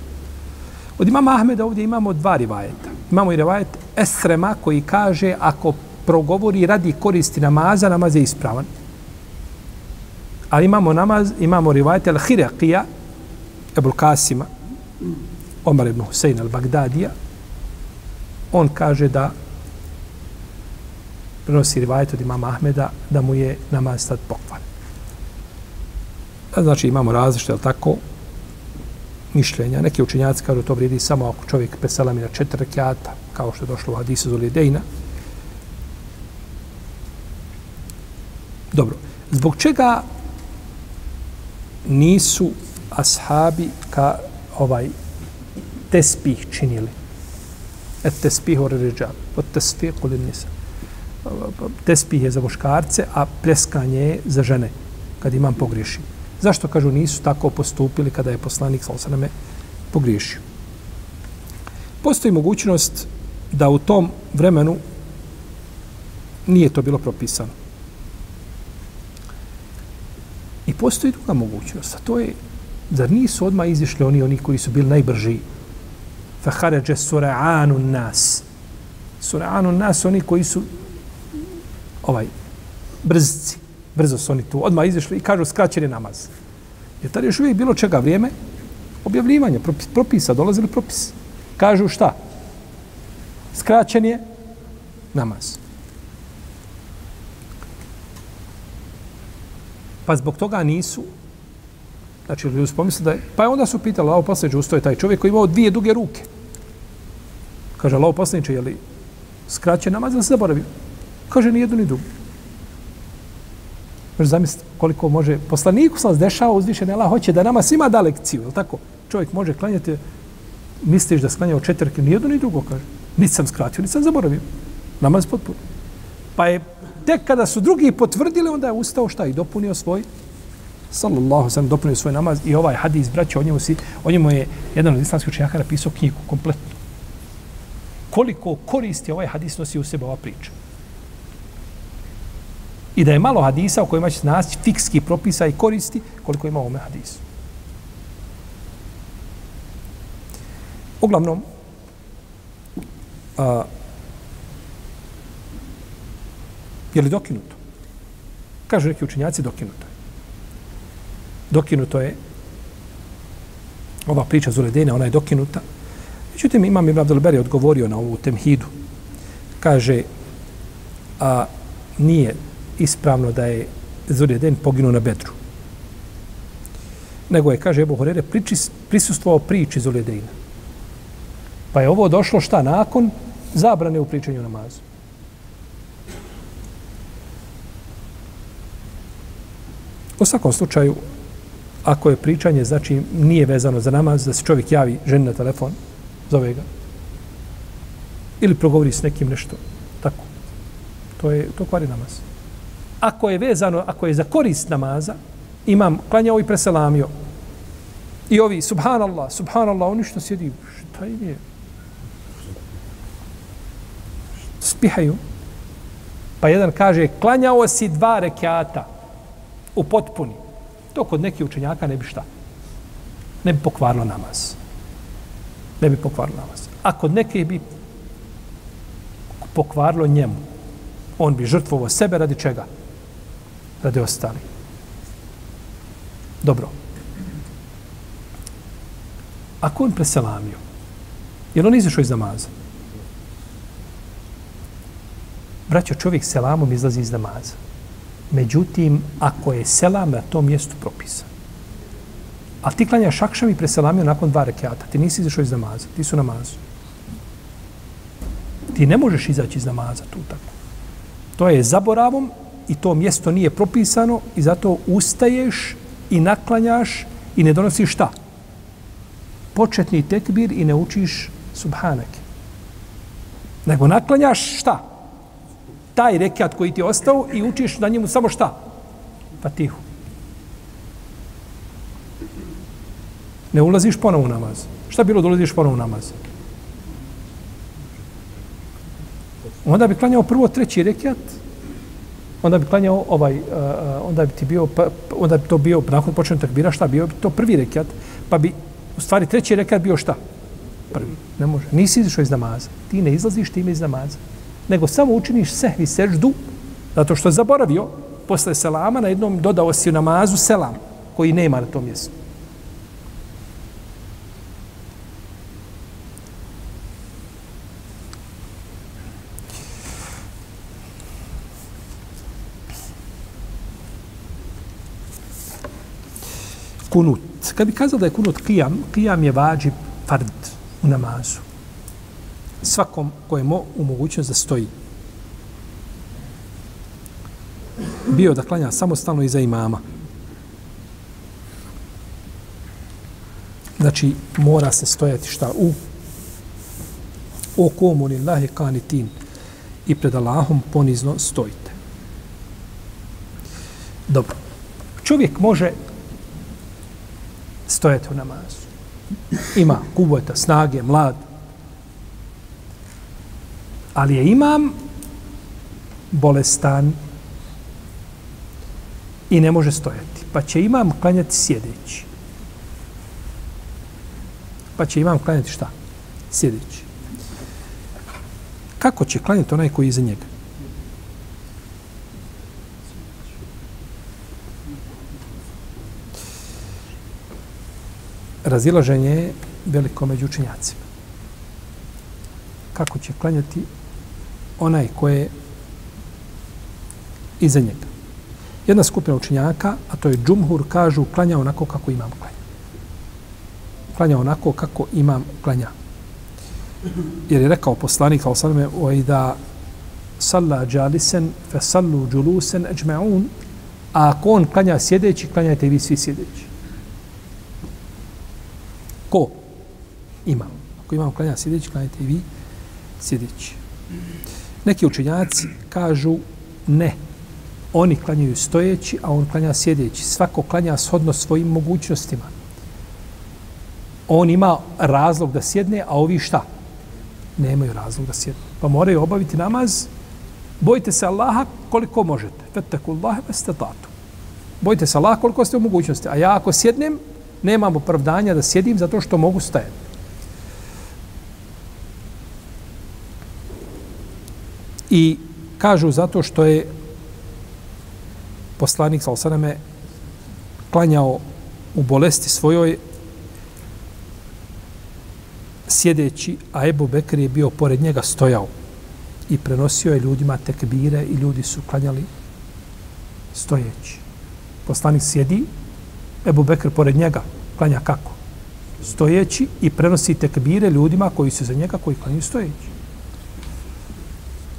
Speaker 1: Od imama Ahmeda ovdje imamo dva rivajeta. Imamo i rivajet Esrema koji kaže ako progovori radi koristi namaza, namaz je ispravan. Ali imamo namaz, imamo rivajet Al-Hirakija, Ebul Kasima, Omar ibn Husein al-Bagdadija, on kaže da prenosi rivajet od imama Ahmeda da mu je namaz tad pokvan. Znači imamo različite, ali tako, mišljenja. Neki učenjaci kažu to vrijedi samo ako čovjek preselami na četiri rekiata, kao što je došlo u Hadisu Zulidejna. Dobro. Zbog čega nisu ashabi ka ovaj tespih činili. Et tespih or ređal. Od tespih u nisa. Tespih je za muškarce, a preskanje je za žene, kad imam pogriješi. Zašto, kažu, nisu tako postupili kada je poslanik, Salosaname pogriješio? Postoji mogućnost da u tom vremenu nije to bilo propisano. I postoji druga mogućnost, a to je, zar nisu odmah izišli oni, oni koji su bili najbrži? Fahaređe sura'anu nas. Sura'anu nas, oni koji su ovaj, brzci. Brzo su oni tu. Odmah izišli i kažu skraćeni namaz. Jer tada još uvijek bilo čega vrijeme? Objavljivanje, propisa, dolazili propis. Kažu šta? Skraćen je namaz. Pa zbog toga nisu Znači, ljudi su pomislili da je... Pa onda su pitali, lao poslaniče, ustoje taj čovjek koji imao dvije duge ruke. Kaže, lao poslaniče, je li skraćen namaz ili se zaboravio? Kaže, ni jednu ni drugu. Znači, može zamisliti koliko može... Poslaniku sam dešava uzvišen, Allah hoće da nama svima da lekciju, je tako? Čovjek može klanjati, misliš da sklanjao četvrke, ni jedno ni drugo, kaže. Niti sam skratio, niti sam zaboravio. Namaz potpuno. Pa je tek kada su drugi potvrdili, onda je ustao šta i dopunio svoj sallallahu sallam dopunio svoj namaz i ovaj hadis braća o njemu, si, o njemu je jedan od islamskih učenjaka napisao knjigu kompletnu. Koliko koristi ovaj hadis nosi u sebe ova priča. I da je malo hadisa u kojima će naći fikski propisa i koristi koliko ima ovome hadisu. Uglavnom, a, je li dokinuto? Kažu neki učenjaci, dokinuto je. Dokinuto je ova priča Zuledejna, ona je dokinuta. Međutim, imam Ibn Abdelberi odgovorio na ovu temhidu. Kaže, a nije ispravno da je Zuledejn poginuo na Bedru. Nego je, kaže Ebu Horere, prisustvovao priči Zuledejna. Pa je ovo došlo šta nakon zabrane u pričanju namazu. U svakom slučaju, ako je pričanje, znači nije vezano za namaz, da se čovjek javi ženi na telefon, zove ga, ili progovori s nekim nešto, tako. To je, to kvari namaz. Ako je vezano, ako je za korist namaza, imam klanjao i preselamio. I ovi, subhanallah, subhanallah, oni što sjedi, šta im je? Spihaju. Pa jedan kaže, klanjao si dva rekiata u potpuni. To kod nekih učenjaka ne bi šta? Ne bi pokvarilo namaz. Ne bi pokvarilo namaz. A kod neke bi pokvarilo njemu. On bi žrtvovo sebe radi čega? Radi ostali. Dobro. Ako on preselamio, je on izašao iz namaza? Braćo, čovjek selamom izlazi iz namaza. Međutim, ako je selam na tom mjestu propisan, a ti klanjaš akšam i preselamio nakon dva rekiata, ti nisi izašao iz namaza, ti su namazu. Ti ne možeš izaći iz namaza tu tako. To je zaboravom i to mjesto nije propisano i zato ustaješ i naklanjaš i ne donosiš šta? Početni tekbir i ne učiš subhanake. Nego naklanjaš šta? Taj rekat koji ti je ostao i učiš na njemu samo šta? Fatihu. Ne ulaziš ponovo u namaz. Šta bilo da ulaziš ponovo u namaz? Onda bi klanjao prvo treći rekat, onda bi klanjao ovaj, uh, onda bi ti bio, pa, onda bi to bio, nakon počinu takbira, šta bio bi to prvi rekat, pa bi, u stvari, treći rekat bio šta? Prvi. Ne može. Nisi izišao iz namaza. Ti ne izlaziš time iz namaza nego samo učiniš sehvi seždu, zato što je zaboravio posle selama, na jednom dodao si u namazu selam, koji nema na tom mjestu. Kunut. Kad bi kazao da je kunut kijam, kijam je vađi fard u namazu svakom kojemo u mogućnost da stoji. Bio da klanja samostalno iza imama. Znači, mora se stojati šta u o komu lillahi kanitin i pred Allahom ponizno stojite. Dobro. Čovjek može stojati u namazu. Ima kubojta, snage, mlad, Ali je imam bolestan i ne može stojati. Pa će imam klanjati sjedeći. Pa će imam klanjati šta? Sjedeći. Kako će klanjati onaj koji je iza njega? Razilaženje je veliko među učenjacima. Kako će klanjati onaj ko je iza njega? Jedna skupina učinjaka, a to je džumhur, kažu klanja onako kako imam klanja. Klanja onako kako imam klanja. Jer je rekao poslanik, kao sveme, oj da salla džalisen, fe sallu džulusen eđme'un, a ako on klanja sjedeći, klanjajte vi svi sjedeći. Ko? Imam. Ako imam klanja sjedeći, klanjajte i vi sjedeći. Neki učenjaci kažu ne, oni klanjaju stojeći, a on klanja sjedeći. Svako klanja shodno svojim mogućnostima. On ima razlog da sjedne, a ovi šta? Nemaju razlog da sjedne. Pa moraju obaviti namaz. Bojite se Allaha koliko možete. Feteku Allahe bestatatu. Bojite se Allaha koliko ste u mogućnosti. A ja ako sjednem, nemam opravdanja da sjedim zato što mogu stajati. I kažu zato što je poslanik Salosaname klanjao u bolesti svojoj sjedeći, a Ebu Bekr je bio pored njega stojao i prenosio je ljudima tekbire i ljudi su klanjali stojeći. Poslanik sjedi, Ebu Bekr pored njega klanja kako? Stojeći i prenosi tekbire ljudima koji su za njega koji klanjaju stojeći.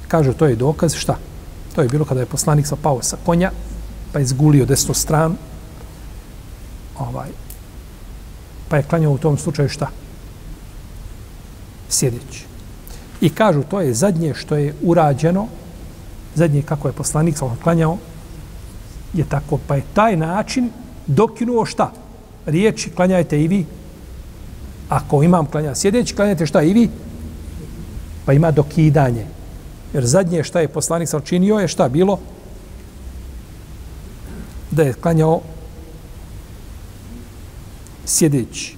Speaker 1: Kažu, to je dokaz šta? To je bilo kada je poslanik sa pao sa konja pa je zgulio desnu stranu, ovaj, pa je klanjao u tom slučaju šta? Sjedeći. I kažu, to je zadnje što je urađeno, zadnje kako je poslanik sa klanjao, je tako, pa je taj način dokinuo šta? Riječi, klanjajte i vi. Ako imam klanja sjedeći, klanjajte šta i vi? Pa ima dokidanje. Jer zadnje šta je poslanik sam činio je šta bilo? da je klanjao sjedeći.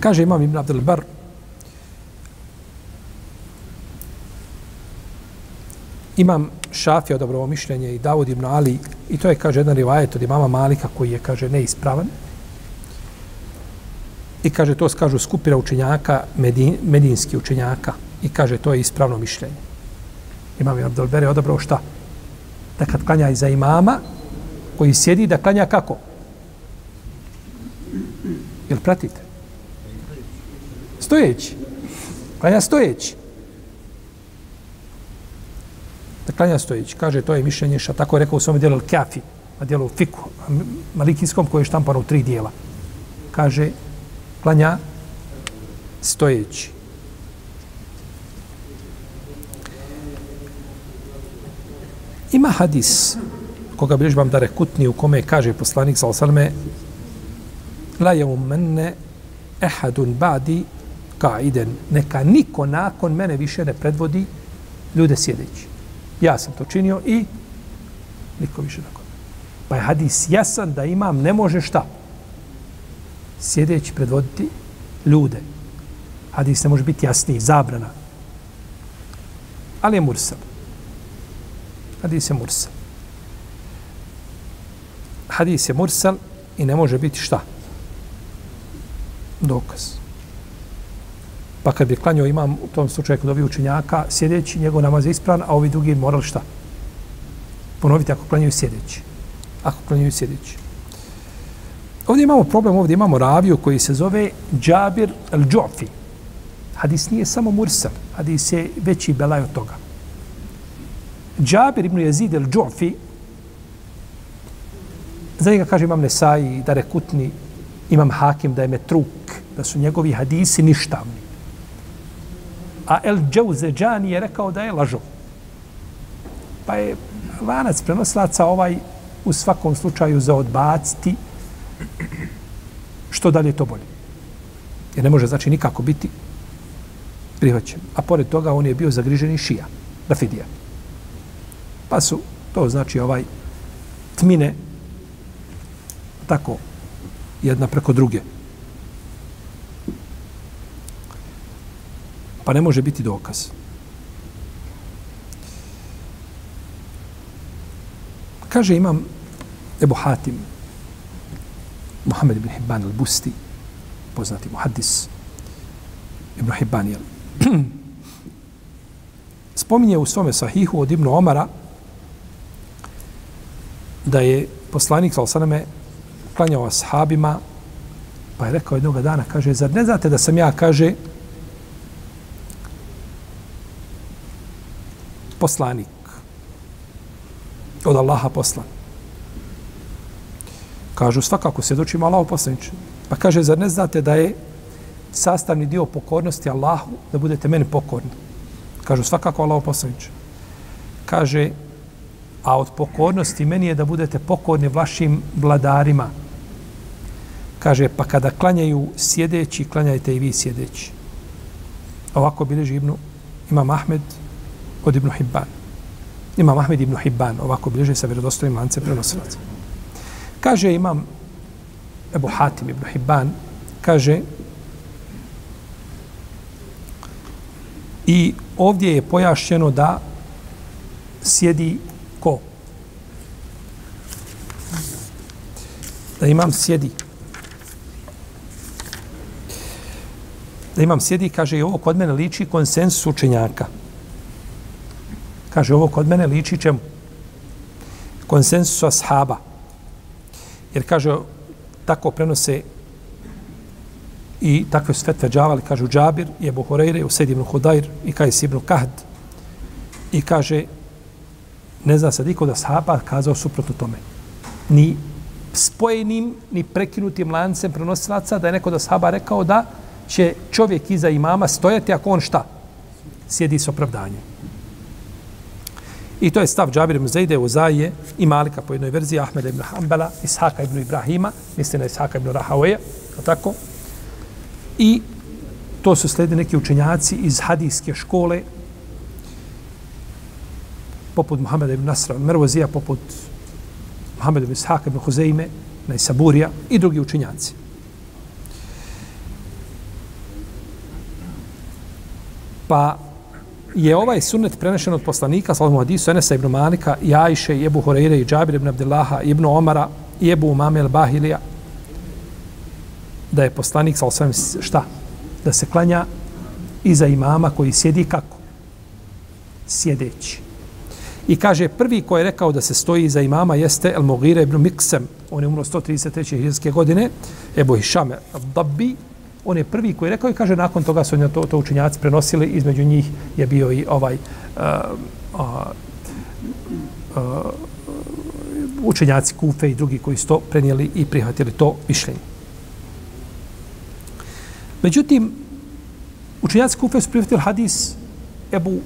Speaker 1: Kaže imam Ibn Abdel Bar, imam Šafija od dobro mišljenje i Davud ibn Ali i to je, kaže, jedan rivajet od imama Malika koji je, kaže, neispravan. I kaže, to skažu skupira učenjaka, medin, medinski učenjaka i kaže, to je ispravno mišljenje. Imam Abdel Bar odabrao šta? da kad klanja iza imama, koji sjedi, da klanja kako? Jel pratite? Stojeći. Klanja stojeći. Da klanja stojeći. Kaže, to je mišljenje šta tako je rekao u svom dijelu Kafi, na dijelu Fiku, Malikinskom, koji je štampano u tri dijela. Kaže, klanja stojeći. Ima hadis koga bilježbam da rekutni u kome kaže poslanik sa osalme la je umenne ehadun badi kaiden neka niko nakon mene više ne predvodi ljude sjedeći. Ja sam to činio i niko više nakon. Pa je hadis jasan da imam ne može šta sjedeći predvoditi ljude. Hadis ne može biti jasniji, zabrana. Ali je mursal. Hadis je mursal. Hadis je mursal i ne može biti šta? Dokaz. Pa kad bi klanio imam u tom slučaju kod ovih učenjaka sjedeći, njegov namaz je ispravan, a ovi drugi morali šta? Ponoviti ako klanjaju sjedeći. Ako klanjaju sjedeći. Ovdje imamo problem, ovdje imamo raviju koji se zove Džabir al-Džofi. Hadis nije samo mursal, hadis je veći belaj od toga. Džabir ibn Jezid el-đu'fi, za njega kaže imam Nesai, da rekutni, imam Hakim, da je metruk, da su njegovi hadisi ništavni. A El Džauzeđani je rekao da je lažo. Pa je lanac prenoslaca ovaj u svakom slučaju za odbaciti što dalje to bolje. Jer ne može znači nikako biti prihvaćen. A pored toga on je bio zagriženi šija, Rafidija. Pa su, to znači ovaj tmine, tako, jedna preko druge. Pa ne može biti dokaz. Kaže imam Ebu Hatim, Muhammed ibn Hibban al-Busti, poznati muhaddis, Ibn Hibban, jel? Spominje u svome sahihu od Ibn Omara da je poslanik Salosaname klanjao ashabima pa je rekao jednog dana, kaže, zar ne znate da sam ja, kaže, poslanik od Allaha poslan. Kažu, svakako svjedočimo dočima Allahu poslaniče. Pa kaže, zar ne znate da je sastavni dio pokornosti Allahu da budete meni pokorni? Kažu, svakako Allahu poslaniče. Kaže, a od pokornosti meni je da budete pokorni vašim vladarima. Kaže, pa kada klanjaju sjedeći, klanjajte i vi sjedeći. Ovako bileži Ibnu, Imam Ahmed od Ibnu Hibban. Imam Ahmed Ibnu Hibban, ovako bileži sa vjerodostojim lance prenosilaca. Kaže imam Ebu Hatim ibn Hibban, kaže i ovdje je pojašćeno da sjedi ko? Da imam sjedi. Da imam sjedi, kaže i ovo kod mene liči konsensus učenjaka. Kaže ovo kod mene liči čemu? Konsensus ashaba. Jer kaže, tako prenose i takve su fetve džavali, kažu Džabir, je Buhureyre, Used ibn Hudair, i Kajs ibn Kahd. I kaže, ne zna se niko da sahaba kazao suprotno tome. Ni spojenim, ni prekinutim lancem prenosilaca, da je neko da sahaba rekao da će čovjek iza imama stojati ako on šta? Sjedi s opravdanjem. I to je stav Džabir ibn u Zaje i Malika po jednoj verziji, Ahmeda ibn Hanbala, Ishaka ibn Ibrahima, mislim na Ishaka ibn Rahaveja, tako? I to su sledi neki učenjaci iz hadijske škole, poput Muhammeda ibn Nasra Mervozija, poput Mohamed ibn Ishaq ibn Huzeime, Najsaburija i drugi učinjaci. Pa je ovaj sunnet prenešen od poslanika, sallallahu hadisu, Enesa ibn Malika, i Ajše, i Ebu Horeire, i Džabir ibn Abdillaha, i ibn Omara, i Ebu Umame al-Bahilija, da je poslanik, sallallahu šta? Da se klanja iza imama koji sjedi kako? Sjedeći. I kaže, prvi ko je rekao da se stoji iza imama jeste El Mogire ibn Miksem, on je umro 133. hiljske godine, Ebu Hišame Dabbi. on je prvi koji je rekao i kaže nakon toga su to, to učenjaci prenosili, između njih je bio i ovaj uh, uh, uh, učenjaci Kufe i drugi koji su to prenijeli i prihvatili to mišljenje. Međutim, učenjaci Kufe su prihvatili hadis Ebu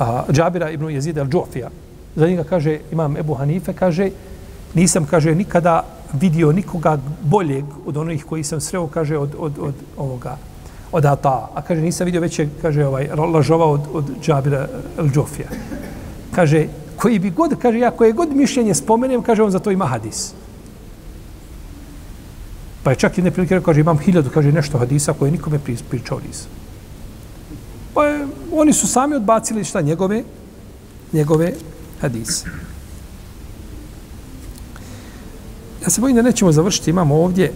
Speaker 1: a, Džabira ibn Jezida al-đofija. Za njega kaže, imam Ebu Hanife, kaže, nisam, kaže, nikada vidio nikoga boljeg od onih koji sam sreo, kaže, od, od, od ovoga, od Ata. A kaže, nisam vidio veće, kaže, ovaj, lažova od, od Džabira al-đofija. Kaže, koji bi god, kaže, ja koje god mišljenje spomenem, kaže, on za to ima hadis. Pa je čak jedne prilike rekao, kaže, imam hiljadu, kaže, nešto hadisa koje nikome pričao nisam. Pa je, oni su sami odbacili šta njegove, njegove hadise. Ja se bojim da nećemo završiti. Imamo ovdje...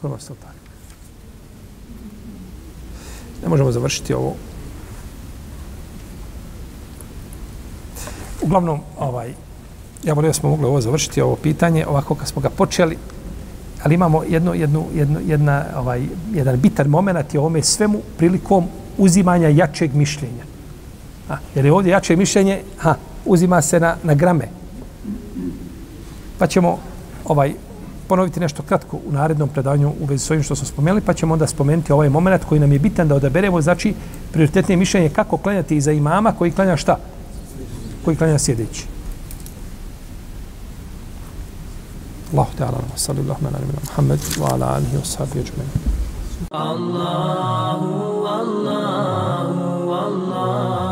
Speaker 1: koliko vas to? Ne možemo završiti ovo. Uglavnom, ovaj, ja volim da smo mogli ovo završiti, ovo pitanje, ovako kad smo ga počeli, ali imamo jedno, jednu, jedno, jedna, ovaj, jedan bitan moment je ovome svemu prilikom uzimanja jačeg mišljenja. A, jer je ovdje jače mišljenje, ha, uzima se na, na grame, pa ćemo ovaj ponoviti nešto kratko u narednom predavanju u vezi s ovim što smo spomenuli, pa ćemo onda spomenuti ovaj moment koji nam je bitan da odaberemo, znači prioritetnije mišljenje kako klanjati iza imama koji klanja šta? Koji klanja sjedeći. الله تعالى صلى الله على نبينا محمد وعلى آله وصحبه أجمعين. الله
Speaker 2: الله الله.